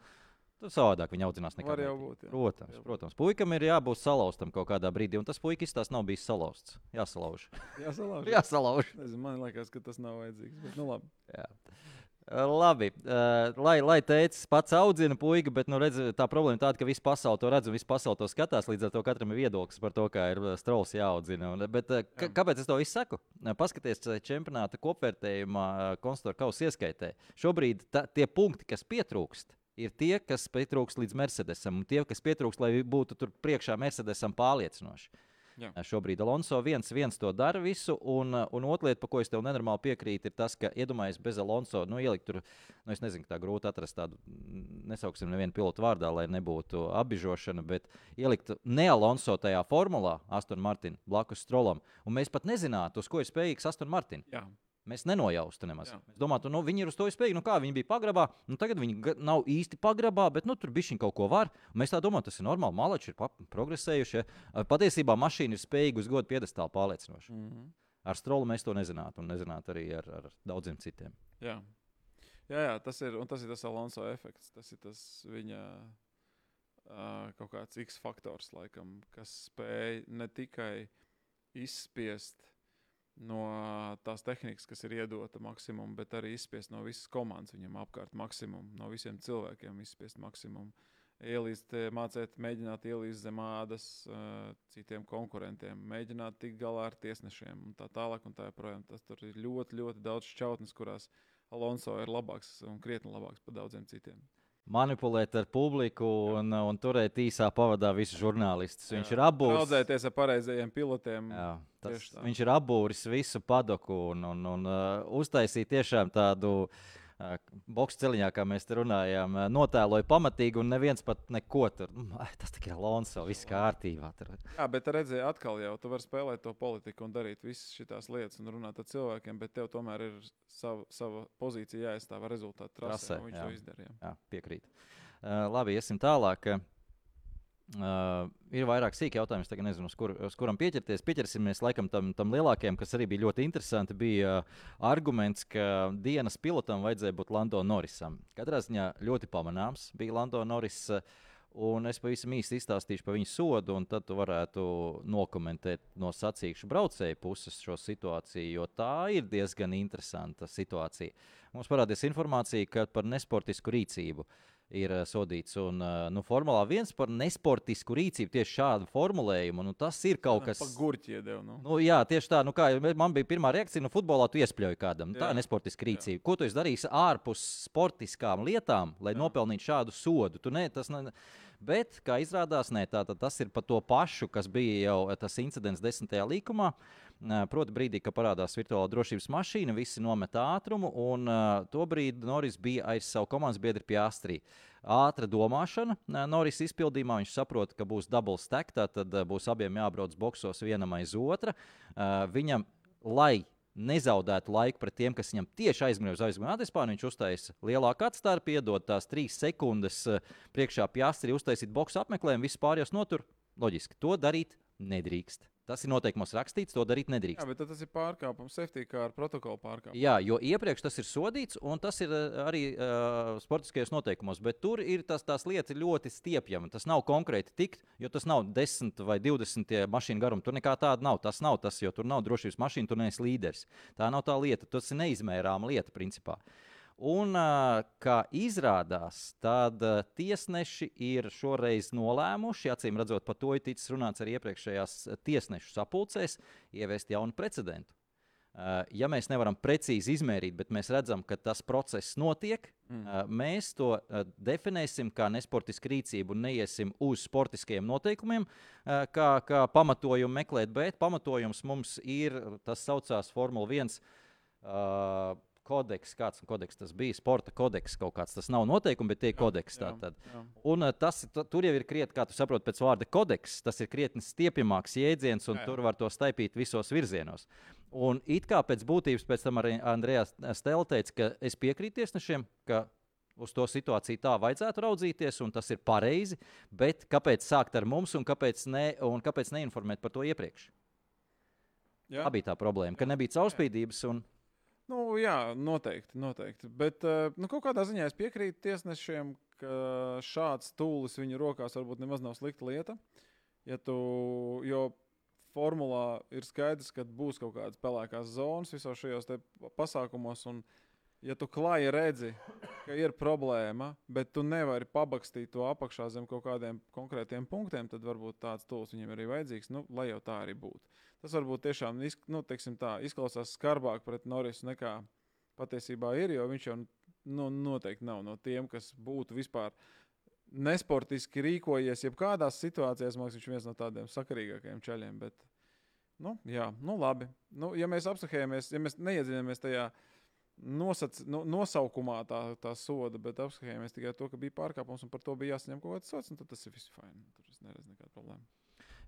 tad savādāk viņa audzinās. nekā Var jau meitiņa. būt. Jā. Protams, Jā. protams. Puikam ir jābūt salauztam kaut kādā brīdī, un tas puikas tas nav bijis salauzts. Jāsalauž. Jā, salauž. Jāsalauž. Nezinu, man liekas, ka tas nav vajadzīgs. Bet, nu, labi. Jā. Labi, uh, lai, lai teicis, pats audzina puiku, bet nu, redz, tā problēma ir tāda, ka visa pasaule to redz un visa pasaule to skatās. Līdz ar to katram ir viedoklis par to, kā ir strauji jāaudzina. Un, bet, uh, kāpēc es to visu saku? Paskaties, čempionāta kopvērtējumā, uh, konstruktora kausa ieskaitē. Šobrīd ta, tie punkti, kas pietrūkst, ir tie, kas pietrūkst līdz Mercedesam, un tie, kas pietrūkst, lai būtu tur priekšā Mercedesam pārliecinoši. Jā. Šobrīd Alonso viens, viens to dara visu, un, un otra lieta, par ko es tev nenormāli piekrītu, ir tas, ka iedomājies bez Alonso, nu, ielikt tur, nu, es nezinu, tā grūti atrast tādu, nesauksim nevienu pilotu vārdā, lai nebūtu apbižošana, bet ielikt ne Alonso tajā formulā, Aston Martin, blakus Strolam, un mēs pat nezinātu, uz ko ir spējīgs Aston Martin. Jā. Mēs nenojaustu nemaz. Jā. Mēs domājam, nu, viņi ir uz to spējīgi. Nu, kā viņi bija pagrabā, nu, tagad viņi nav īsti pagrabā, bet nu, tur bija šī kaut ko var. Mēs tā domājam, tas ir normāli. Malači ir progresējuši. ja. Patiesībā mašīna ir spējīga uz godu piedestālu pārliecinoši. Mm -hmm. Ar strolu mēs to nezinātu, un nezinātu arī ar, ar daudziem citiem. Jā. Jā, jā, tas ir, un tas ir tas Alonso efekts. Tas ir tas viņa uh, kaut kāds X faktors, laikam, kas spēj ne tikai izspiest no tās tehnikas, kas ir iedota maksimumu, bet arī izspiest no visas komandas viņam apkārt maksimumu, no visiem cilvēkiem izspiest maksimumu. Ielīst, eh, mācīt, mēģināt ielīst zem ādas uh, citiem konkurentiem, mēģināt tikt galā ar tiesnešiem un tā tālāk. Un tā joprojām. Tas tur ir ļoti, ļoti daudz šķautnes, kurās Alonso ir labāks un krietni labāks par daudziem citiem. Manipulēt ar publiku un, un turēt īsā pavadā visus žurnālistus. Viņš ir apbūvēts. Audzēties ar pareizajiem pilotiem. Jā, tas, viņš ir apbūris visu padoku un, un, un uh, uztaisīja tiešām tādu uh, Boks ceļā, kā mēs te runājām, notēloja pamatīgi, un neviens pat neko tur. Mm, tas tikai ir Lonso, viss kārtībā. Tur. Jā, bet redzēji, atkal jau tu vari spēlēt to politiku un darīt visas šīs lietas un runāt ar cilvēkiem, bet tev tomēr ir sava, sava pozīcija jāaizstāv rezultātu trasē. Viņš jā. to izdarīja. Jā, piekrīt. Uh, labi, iesim tālāk. Uh, Uh, ir vairāk sīki jautājumi, tagad nezinu, uz, kur, uz kuram pieķerties. Pieķersimies laikam tam, tam lielākajam, kas arī bija ļoti interesanti. Bija uh, arguments, ka dienas pilotam vajadzēja būt Lando Norrisam. Katrā ziņā ļoti pamanāms bija Lando Norris. Uh, un es pavisam īsti izstāstīšu par viņu sodu, un tad tu varētu nokomentēt no sacīkšu braucēju puses šo situāciju, jo tā ir diezgan interesanta situācija. Mums parādījās informācija, par nesportisku rīcību uh, ir uh, sodīts. Un, uh, nu, Formulā viens par nesportisku rīcību, tieši šādu formulējumu, nu, tas ir kaut kas. Gurķi iedeva. Nu. Nu, jā, tieši tā. Nu, kā, man bija pirmā reakcija, nu, futbolā tu iespļauj kādam. Jā. Tā ir nesportiska rīcība. Jā. Ko tu darīsi ārpus sportiskām lietām, lai jā. nopelnītu šādu sodu? Tu ne, tas ne, Bet, kā izrādās, ne, tā, tas ir par to pašu, kas bija jau tas incidents desmitajā līkumā. Proti, brīdī, kad parādās virtuālā drošības mašīna, visi nomet ātrumu, un to brīdi Noris bija aiz savu komandas biedru pie Astrī. Ātra domāšana Noris izpildījumā. Viņš saprot, ka būs double stack, tad būs abiem jābrauc boxos vienam aiz otra. Viņam, lai nezaudētu laiku pret tiem, kas viņam tieši aizmirst uz aizmirst atspēru. Viņš uztaisīja lielāku atstāru, piedod tās trīs sekundes priekšā pie astri, uztaisīt boxu apmeklējumu, vispār jau notur. Loģiski, to darīt nedrīkst. Tas ir noteikumos rakstīts, to darīt nedrīkst. Jā, bet tas ir pārkāpums, safety kā ar protokolu pārkāpumu. Jā, jo iepriekš tas ir sodīts, un tas ir uh, arī uh, sportiskajos noteikumos. Bet tur ir tas, tās lietas ļoti stiepjamas. Tas nav konkrēti tikt, jo tas nav 10 vai 20 mašīnu garums. Tur nekā tāda nav. Tas nav tas, jo tur nav drošības mašīna, tur neesi līderis. Tā nav tā lieta. Tas ir neizmērāma lieta principā. Uh, Un, kā izrādās, tad tiesneši ir šoreiz nolēmuši, acīm redzot, par to ir ticis runāts arī iepriekšējās tiesnešu sapulcēs, ieviest jaunu precedentu. Ja mēs nevaram precīzi izmērīt, bet mēs redzam, ka tas process notiek, mm. mēs to definēsim kā nesportisku rīcību un neiesim uz sportiskajiem noteikumiem, kā, kā pamatojumu meklēt, bet pamatojums mums ir tas saucās Formula 1 kodeks, kāds kodeks tas bija, sporta kodeks kaut kāds. Tas nav noteikumi, bet tie ir kodeks. Jā, jā, jā. Un eh, tas tur jau ir krietni, kā tu saproti, pēc vārda kodeks. Tas ir krietni stiepjamāks jēdziens, un jā, tur var to staipīt visos virzienos. Un it kā pēc būtības, pēc tam arī Andrejs Stela teica, ka es piekrītu tiesnešiem, ka uz to situāciju tā vajadzētu raudzīties, un tas ir pareizi. Bet kāpēc sākt ar mums, un kāpēc, ne, un kāpēc neinformēt par to iepriekš? Jā. Tā bija tā problēma, ka nebija caurspīdības. Un... Nu, jā, noteikti. noteikti. Bet eh, nu, kādā ziņā es piekrītu tiesnešiem, ka šāds tūlis viņu rokās varbūt nemaz nav slikta lieta. Ja tu, jo formulā ir skaidrs, ka būs kaut kādas pelēkās zonas visos šajos pasākumos. Un, ja tu klāji redzi, ka ir problēma, bet tu nevari pabakstīt to apakšā zem kaut kādiem konkrētiem punktiem, tad varbūt tāds tools viņam arī vajadzīgs, nu, lai jau tā arī būtu. Tas varbūt tiešām nu, tā, izklausās skarbāk pret Norisu nekā patiesībā ir, jo viņš jau nu, noteikti nav no tiem, kas būtu vispār nesportiski rīkojies. Jebkādās situācijās man viņš ir viens no tādiem sakarīgākajiem ceļiem. Bet, nu, jā, nu labi. Nu, ja mēs apskatījāmies, ja mēs neiedziļināmies tajā nosac, no, nosaukumā, tā, tā soda, bet apskatījāmies tikai to, ka bija pārkāpums un par to bija jāsaņem kaut kāds sots, tad tas ir viss fajn. Tur es neredzu nekādu problēmu.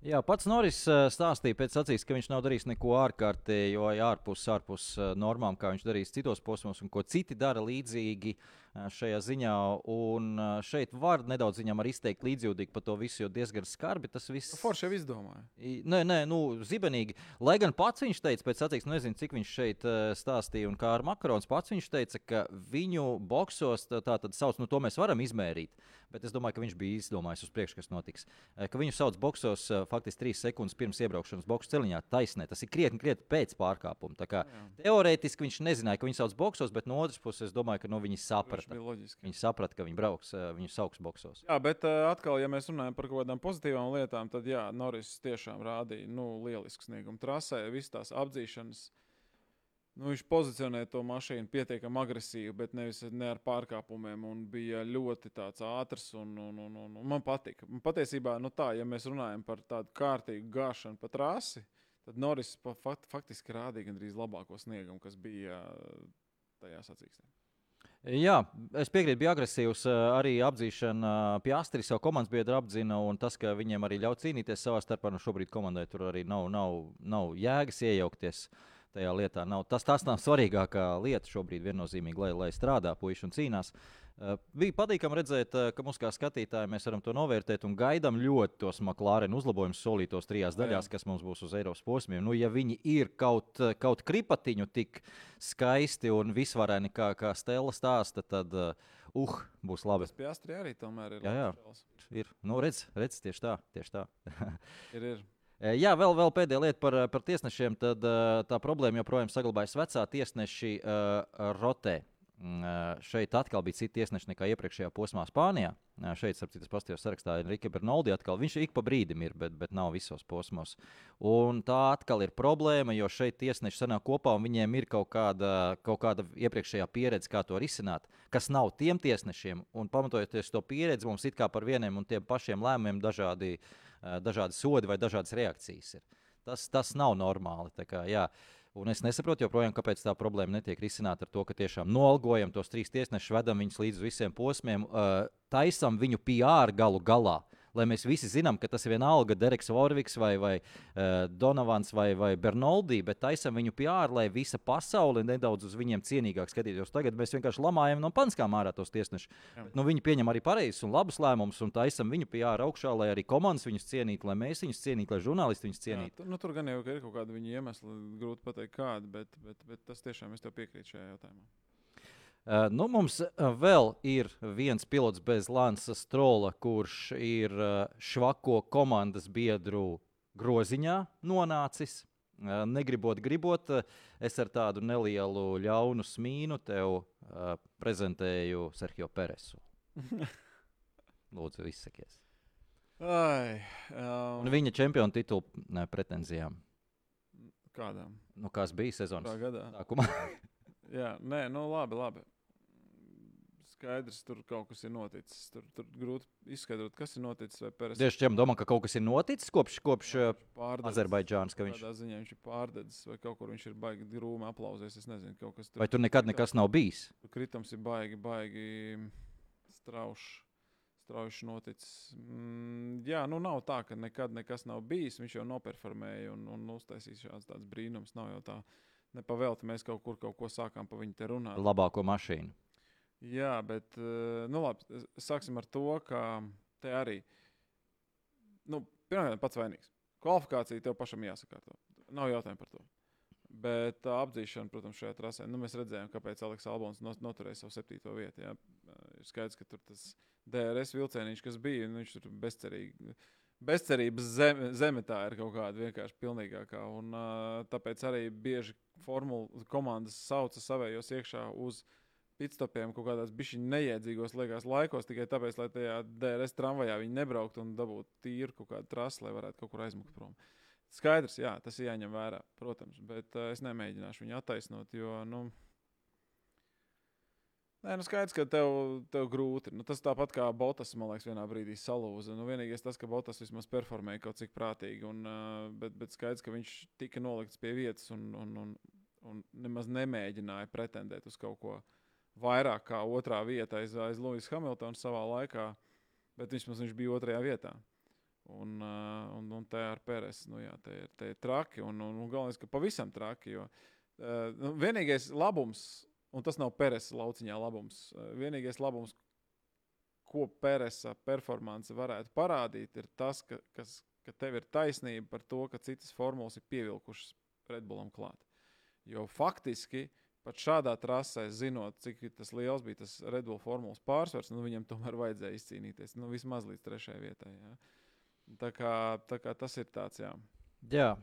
Jā, pats Noris eh, stāstīja pēc acīs, ka viņš nav darījis neko ārkārtējo, ārpus, ārpus eh, normām, kā viņš darījis citos posmos, un ko citi dara līdzīgi šajā ziņā. Un šeit var nedaudz viņam arī izteikt līdzjūtīgi par to visu, jo diezgan skarbi tas viss. Nu, forši jau izdomāja. Nē, nē, nu, zibenīgi. Lai gan pats viņš teica, pēc attieksmes, nezinu, cik viņš šeit stāstīja, un kā ar Makarons pats viņš teica, ka viņu boksos tā tad sauc, nu, to mēs varam izmērīt. Bet es domāju, ka viņš bija izdomājis uz priekšu, kas notiks. Ka viņu sauc boksos faktiski trīs sekundes pirms iebraukšanas boxu celiņā taisnē. Tas ir krietni, krietni pēc pārkāpuma. Teorētiski viņš nezināja, ka viņu sauc boksos, bet no otras puses es domāju, ka no viņi saprata tas bija loģiski. Viņi saprata, ka viņi brauks, viņu sauks boxos. Jā, bet uh, atkal, ja mēs runājam par kaut kādām pozitīvām lietām, tad jā, Noris tiešām rādīja nu, lielisku sniegumu trasē, visas tās apdzīšanas. Nu, viņš pozicionēja to mašīnu pietiekami agresīvi, bet nevis ne ar pārkāpumiem. Un bija ļoti ātrs un, un, un, un, un man patika. Man patiesībā, nu tā, ja mēs runājam par tādu kārtīgu gāšanu pa trasi, tad Noris fakt, faktiski rādīja gandrīz labāko sniegumu, kas bija tajā sacīkstē. Jā, es piekrītu, bija agresīvs arī apzīšana. Piastri savu komandas biedru apzina, un tas, ka viņiem arī ļauj cīnīties savā starpā, nu šobrīd komandai tur arī nav, nav, nav jēgas iejaukties. Tajā lietā nav. Tas, tas nav svarīgākā lieta šobrīd, viennozīmīgi, lai, lai strādā puiši un cīnās. Uh, bija patīkami redzēt, uh, ka mums kā skatītāji mēs varam to novērtēt un gaidām ļoti tos McLaren uzlabojumus solītos trijās daļās, Jā. kas mums būs uz Eiropas posmiem. Nu, ja viņi ir kaut, uh, kaut kripatiņu tik skaisti un visvareni, kā, kā Stela stāsta, tad uh, uh, būs labi. Tas piastri arī tomēr ir. Jā, jā. ir. Nu, redz, redz, tieši tā. Tieši tā. ir, ir. Jā, vēl, vēl pēdējā lieta par, par tiesnešiem. Tad, tā problēma joprojām saglabājas. Vecā tiesneši uh, rotē. Mm, šeit atkal bija citi tiesneši nekā iepriekšējā posmā Spānijā. Šeit, ap citas pastāvjas sarakstā, ir Rika Bernoldi. Atkal. Viņš ik pa brīdim ir, bet, bet nav visos posmos. Un tā atkal ir problēma, jo šeit tiesneši sanāk kopā un viņiem ir kaut kāda, kaut kāda iepriekšējā pieredze, kā to risināt, kas nav tiem tiesnešiem. Un pamatojoties to pieredzi, mums it kā par vieniem un tiem pašiem lēmumiem dažādi, dažādi sodi vai dažādas reakcijas ir. Tas, tas nav normāli. Kā, jā. Un es nesaprotu joprojām, kāpēc tā problēma netiek risināta ar to, ka tiešām noalgojam tos trīs tiesnešus, vedam viņus līdz visiem posmiem, taisam viņu PR galu galā. Uh, lai mēs visi zinām, ka tas ir vienalga Dereks Vorviks vai, vai uh, Donovans vai, vai Bernoldi, bet taisam viņu PR, lai visa pasaule nedaudz uz viņiem cienīgāk skatītos. Tagad mēs vienkārši lamājam no panskām ārā tos tiesnešus. Nu, viņi pieņem arī pareizus un labus lēmumus un taisam viņu PR augšā, lai arī komandas viņus cienītu, lai mēs viņus cienītu, lai žurnālisti viņus cienītu. Jā, nu, tur gan jau ir kaut kāda viņa iemesla, grūti pateikt kāda, bet, bet, bet tas tiešām es tev piekrītu šajā jautājumā. Uh, nu, mums uh, vēl ir viens pilots bez Lansa Strola, kurš ir uh, švako komandas biedru groziņā nonācis. Negribot, gribot, es ar tādu nelielu ļaunu smīnu tev prezentēju Sergio Peresu. Lūdzu, izsakies. Ai, um... Un viņa čempionu titulu pretenzijām. Kādām? Nu, kas bija sezonas sākumā? Jā, nē, nu labi, labi skaidrs, tur kaut kas ir noticis. Tur, tur grūti izskaidrot, kas ir noticis. Tieši tam domā, ka kaut kas ir noticis kopš, kopš Azerbaidžānas. Viņš... Ziņā viņš ir pārdedzis, vai kaut kur viņš ir baigi grūmi aplausies. Es nezinu, kaut kas tur. Vai tur nekad nekas nav bijis? Kritums ir baigi, baigi strauši. Strauji noticis. Mm, jā, nu nav tā, ka nekad nekas nav bijis. Viņš jau noperformēja un, un uztaisīja šāds tāds brīnums. Nav jau tā, nepavēlti mēs kaut kur kaut ko sākām pa viņu te runāt. Labāko mašīnu. Jā, bet eh, nu, labi, sāksim ar to, ka te arī nu, pirmkārt pats vainīgs. Kvalifikācija tev pašam jāsakārto. Nav jautājumu par to. Bet tā apzīšana, protams, šajā trasē, nu, mēs redzējām, kāpēc Aleks Albons noturēja savu septīto vietu. Jā. Ir skaidrs, ka tur tas DRS vilcieniņš, kas bija, nu, viņš tur bezcerīgi. Bezcerības zeme, zeme tā ir kaut kāda vienkārši pilnīgākā. Un, uh, tāpēc arī bieži formula komandas sauca savējos iekšā uz uh, pitstopiem kaut kādās bišķiņa neiedzīgos liekas laikos, tikai tāpēc, lai tajā DRS tramvajā viņi nebrauktu un dabūtu tīru kaut kādu trasi, lai varētu kaut kur aizmukt prom. Skaidrs, jā, tas ir jāņem vērā, protams, bet uh, es nemēģināšu viņu attaisnot, jo, nu, Nē, nu skaidrs, ka tev, tev grūti. Nu, tas tāpat kā Botas, man liekas, vienā brīdī salūza. Nu, vienīgais tas, ka Botas vismaz performēja kaut cik prātīgi, un, uh, bet, bet skaidrs, ka viņš tika nolikts pie vietas un, un, un, un nemaz nemēģināja pretendēt uz kaut ko vairāk kā otrā vieta aiz, aiz Lūijas Hamiltona savā laikā, bet vismaz viņš bija otrajā vietā. Un, uh, un, un tā ar Pēres, nu jā, te ir, te ir traki. Un, un, un galvenais, ka pavisam traki. Jo, uh, nu, vienīgais labums, un tas nav Pēres lauciņā labums, uh, vienīgais labums, ko Pēresa performance varētu parādīt, ir tas, ka, kas, ka tev ir taisnība par to, ka citas formulas ir pievilkušas Redbullam klāt. Jo faktiski uh, pat šādā trasē, zinot, cik tas liels bija tas Red Bull formulas pārsvars, nu, viņam tomēr vajadzēja izcīnīties nu, vismaz līdz trešajai vietai. Jā. Tā, kā, tā kā tas ir tāds, jā. Jā.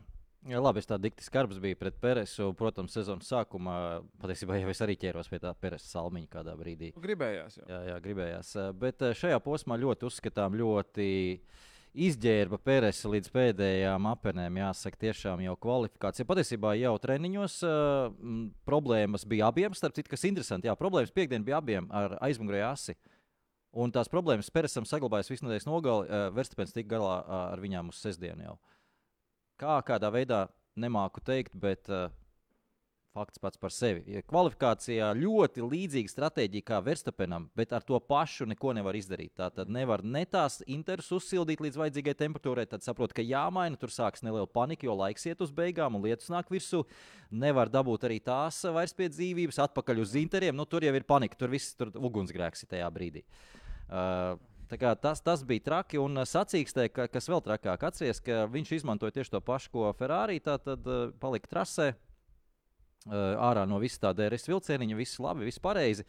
Jā, labi, es tādu dikti skarbs biju pret Peresu. Protams, sezonas sākumā patiesībā jau es arī ķēros pie tā Peresa salmiņa kādā brīdī. Gribējās. Jau. Jā, jā, gribējās. Bet eh, šajā posmā ļoti uzskatām, ļoti uh, izģērba Pērēs līdz pēdējām apēnēm. Jāsaka, tiešām jau kvalifikācija. Patiesībā jau treniņos uh, problēmas bija abiem. Starp citu, kas interesanti, jā, problēmas piekdien bija abiem ar aizmugurēju asi. Un tās problēmas Pēresam saglabājas visu nedēļas nogali. Uh, Verstapēns tika galā uh, ar viņām uz sestdienu jau. Kā kādā veidā nemāku teikt, bet uh, fakts pats par sevi. Kvalifikācijā ļoti līdzīga stratēģija kā Verstapenam, bet ar to pašu neko nevar izdarīt. Tā tad nevar ne tās intereses uzsildīt līdz vajadzīgai temperatūrai. Tad saprot, ka jāmaina, tur sāksies neliela panika, jo laiks iet uz beigām un lietus nāk virsū. Nevar dabūt arī tās vairs pie dzīvības, atpakaļ uz interiem. Nu, tur jau ir panika, tur viss ir ugunsgrēks tajā brīdī. Uh, Tas, tas bija traki. Un sacīkstē, ka, kas vēl trakāk, atcerieties, ka viņš izmantoja tieši to pašu, ko Ferrari. Tā tad uh, palika trasē, ārā no visas tā DRS vilcieniņa, viss labi, viss pareizi.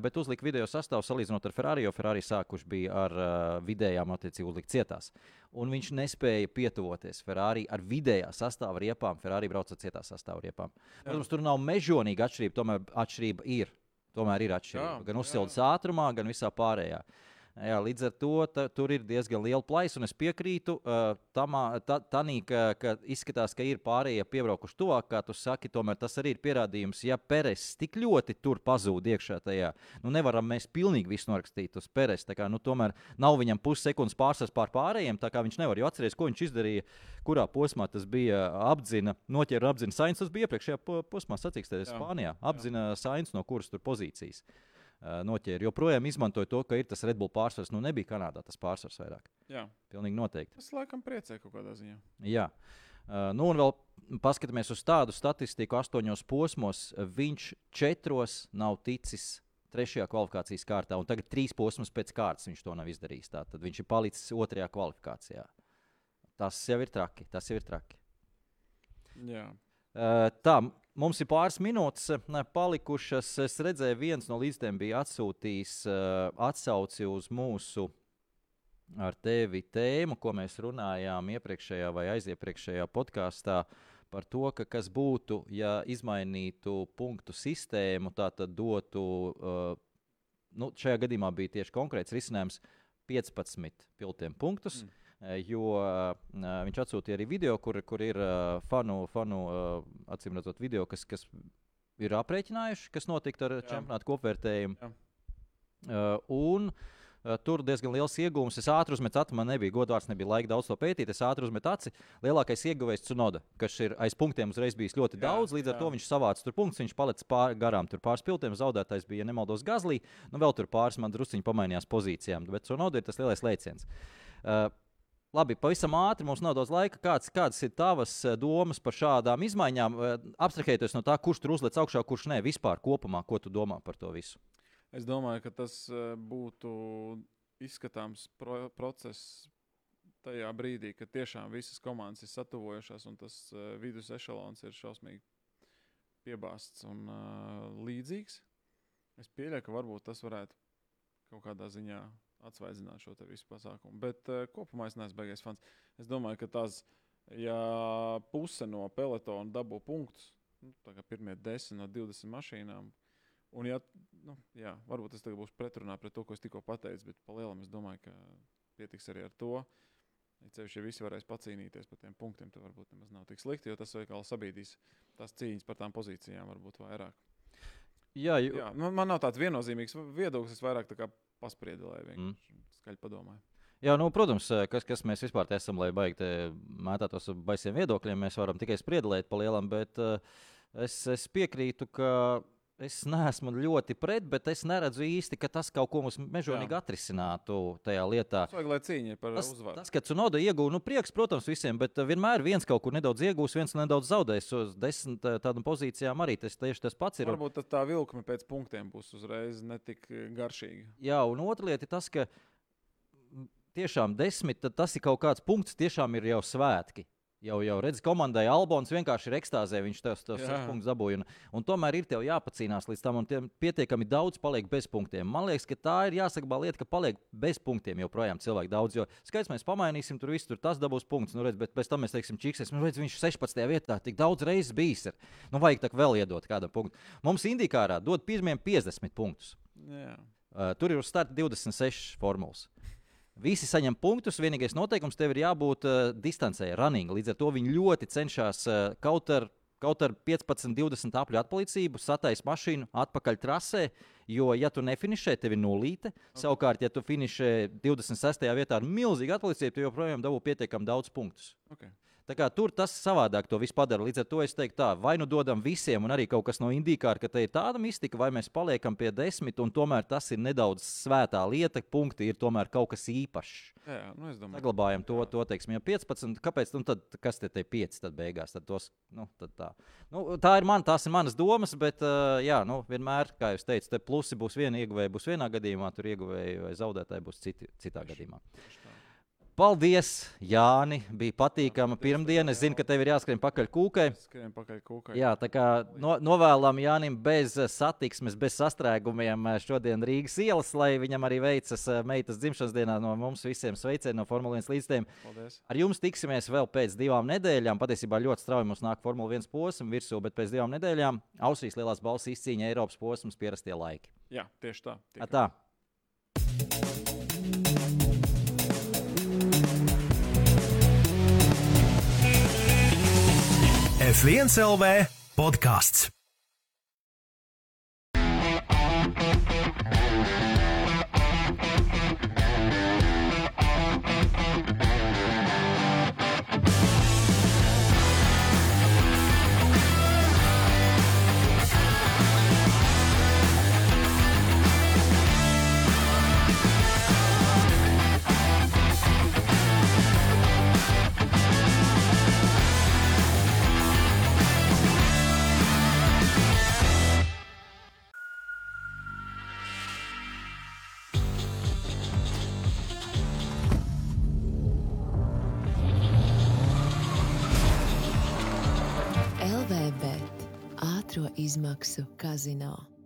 Bet uzlika video sastāvu salīdzinot ar Ferrari, jo Ferrari sākuši bija ar uh, vidējām, attiecīgi, uzlikt cietās. Un viņš nespēja pietuvoties Ferrari ar vidējā sastāvā riepām. Ferrari brauca ar cietā sastāvā riepām. Protams, tur nav mežonīga atšķirība, tomēr atšķirība ir. Tomēr ir atšķirība. Jā, gan uzsildes ātrumā, gan visā pārējā. Uh, Jā, līdz ar to ta, tur ir diezgan liela plaisa, un es piekrītu uh, tam, ta, tanī, ka, ka izskatās, ka ir pārējie piebraukuši tuvāk, kā tu saki. Tomēr tas arī ir pierādījums, ja Peres tik ļoti tur pazūd iekšā tajā. Nu, nevaram mēs pilnīgi visu norakstīt uz Peres. Kā, nu, tomēr nav viņam pussekundes pārsvars pār pārējiem, tā kā viņš nevar jau atcerēties, ko viņš izdarīja, kurā posmā tas bija apzina, noķēra apzina Sainz. Tas bija iepriekšējā posmā, sacīkstēties Spānijā. Apzina Sainz no kuras tur pozīcijas. Uh, noķēra. Joprojām izmantoja to, ka ir tas Red Bull pārsvars. Nu, nebija Kanādā tas pārsvars vairāk. Jā, pilnīgi noteikti. Tas laikam priecē kaut kādā ziņā. Jā. Uh, nu, un vēl paskatāmies uz tādu statistiku, astoņos posmos. Viņš četros nav ticis trešajā kvalifikācijas kārtā, un tagad trīs posmus pēc kārtas viņš to nav izdarījis. Tad viņš ir palicis otrajā kvalifikācijā. Tas jau ir traki. Tas jau ir traki. Jā. Uh, tā, Mums ir pāris minūtes eh, palikušas. Es redzēju, viens no līdzstiem bija atsūtījis uh, atsauci uz mūsu ar tevi tēmu, ko mēs runājām iepriekšējā vai aiziepriekšējā podkāstā. Par to, ka kas būtu, ja izmainītu punktu sistēmu, tā tad dotu, uh, nu, šajā gadījumā bija tieši konkrēts risinājums 15 piltiem punktus. Mm Eh, jo uh, viņš atsūtīja arī video, kur, kur ir fanu, fanu acīm redzot, video, kas, kas ir aprēķinājuši, kas notika ar Jā. čempionātu kopvērtējumu. Uh, un tur diezgan liels iegūms. Es ātri uzmetu aci, man nebija godvārds, nebija laika daudz to pētīt. Es ātri uzmetu aci. Lielākais ieguvējs Cunoda, kas ir aiz punktiem uzreiz bijis ļoti jā, daudz. Līdz jā. ar to viņš savāca tur punktus, viņš palicis pār, garām tur pāris piltiem. Zaudētājs bija, ja nemaldos, Gazlī. Nu, vēl tur pāris man drusciņi pamainījās pozīcijām, bet Cunoda ir tas lielais lēciens. Uh, Labi, pavisam ātri mums nav daudz laika. Kāds, kādas ir tavas eh, domas par šādām izmaiņām? Eh, Abstrahēties no tā, kurš tur uzliek augšā, kurš nē, vispār kopumā, ko tu domā par to visu? Es domāju, ka tas eh, būtu izskatāms pro process tajā brīdī, kad tiešām visas komandas ir satuvojušās un tas vidus ešalons ir šausmīgi piebāzts un uh, līdzīgs. Es pieļauju, ka varbūt tas varētu kaut kādā ziņā atsvaidzināt šo visu pasākumu. Bet uh, kopumā es neesmu beigas fans. Es domāju, ka tās, ja puse no pelotona dabū punktus, nu, tā kā pirmie 10 no 20 mašīnām, un ja, nu, jā, varbūt tas būs pretrunā pret to, ko es tikko pateicu, bet palielam es domāju, ka pietiks arī ar to. Ja ceļš, ja visi varēs pacīnīties par tiem punktiem, tad varbūt nemaz nav tik slikti, jo tas veikals sabiedrīs tās cīņas par tām pozīcijām varbūt vairāk. Jā, jo... Jā, man, man nav tāds viennozīmīgs viedoklis. Es vairāk paspriedi, lai vienkārši mm. skaļi padomāju. Jā, nu, protams, kas, kas mēs vispār esam, lai baigtu mētātos baisiem viedokļiem, mēs varam tikai spriedelēt pa lielam, bet uh, es, es piekrītu, ka Es neesmu ļoti pret, bet es neredzu īsti, ka tas kaut ko mums mežonīgi atrisinātu tajā lietā. Tas vajag, lai cīņa par tas, uzvaru. Tas, ka Cunoda iegūta, nu, prieks, protams, visiem, bet uh, vienmēr viens kaut kur nedaudz iegūs, viens nedaudz zaudēs. Uz desmit uh, tādām pozīcijām arī tas tieši tas pats ir. Varbūt tā vilkme pēc punktiem būs uzreiz netik uh, garšīga. Jā, un otra lieta ir tas, ka tiešām desmit, tas ir kaut kāds punkts, tiešām ir jau svētki. Jau, jau redz, komandai Albons vienkārši ir ekstāzē, viņš tos punktus dabūja. Un, un tomēr ir tev jāpacīnās līdz tam, un tiem pietiekami daudz paliek bez punktiem. Man liekas, ka tā ir jāsaka lieta, ka paliek bez punktiem joprojām cilvēki daudz. Jo skaidrs, mēs pamainīsim, tur viss tur tas dabūs punkts, nu, redz, bet pēc tam mēs teiksim, čiksies, nu, redz, viņš 16. vietā tik daudz reizes bijis. Ir. Nu, vajag tā vēl iedot kādam punktu. Mums indikārā dod pirmiem 50 punktus. Jā. Uh, tur ir uz starta 26 formulas. Visi saņem punktus. Vienīgais noteikums tev ir jābūt uh, distancē, running. Līdz ar to viņi ļoti cenšas uh, kaut ar, kaut ar 15, 20 apļu atpalicību sataisīt mašīnu atpakaļ trasē. Jo, ja tu nefinišē, tev ir nulīte. Okay. Savukārt, ja tu finišē 26. vietā ar milzīgu atpalicību, tu joprojām dabū pietiekami daudz punktus. Okay. Tā kā tur tas savādāk to visu padara. Līdz ar to es teiktu, tā, vai nu dodam visiem, un arī kaut kas no indīkāra, ka te ir tāda mistika, vai mēs paliekam pie desmit, un tomēr tas ir nedaudz svētā lieta, punkti ir tomēr kaut kas īpašs. Jā, jā, nu es domāju, Saglabājam to, to teiksim, ja 15. Kāpēc? Nu, tad, kas te ir 5? Tad beigās tad tos, nu, tad tā. Nu, tā ir man, tās ir manas domas, bet uh, jā, nu, vienmēr, kā jau teicu, te plusi būs viena ieguvēja, būs vienā gadījumā, tur ieguvēja vai zaudētāji būs citi, citā gadījumā. Paldies, Jāni! Bija patīkama pirmdiena. Es zinu, ka tev ir jāskrien pakaļ kūkai. skrien pakaļ kūkai. Jā, tā kā no, novēlam Jānim bez satiksmes, bez sastrēgumiem eh, šodien Rīgas ielas, lai viņam arī veicas eh, meitas dzimšanas dienā no mums visiem sveicieni no Formule 1 līdzstiem. Ar jums tiksimies vēl pēc divām nedēļām. Patiesībā ļoti strauji mums nāk Formule 1 posms virsū, bet pēc divām nedēļām Austrijas lielās balss izcīņa Eiropas posms pierastie laiki. Jā, tieši tā. Tā. Tiekam. tā. F1 LV podkāsts. LVB ātrā izmaksu kazino.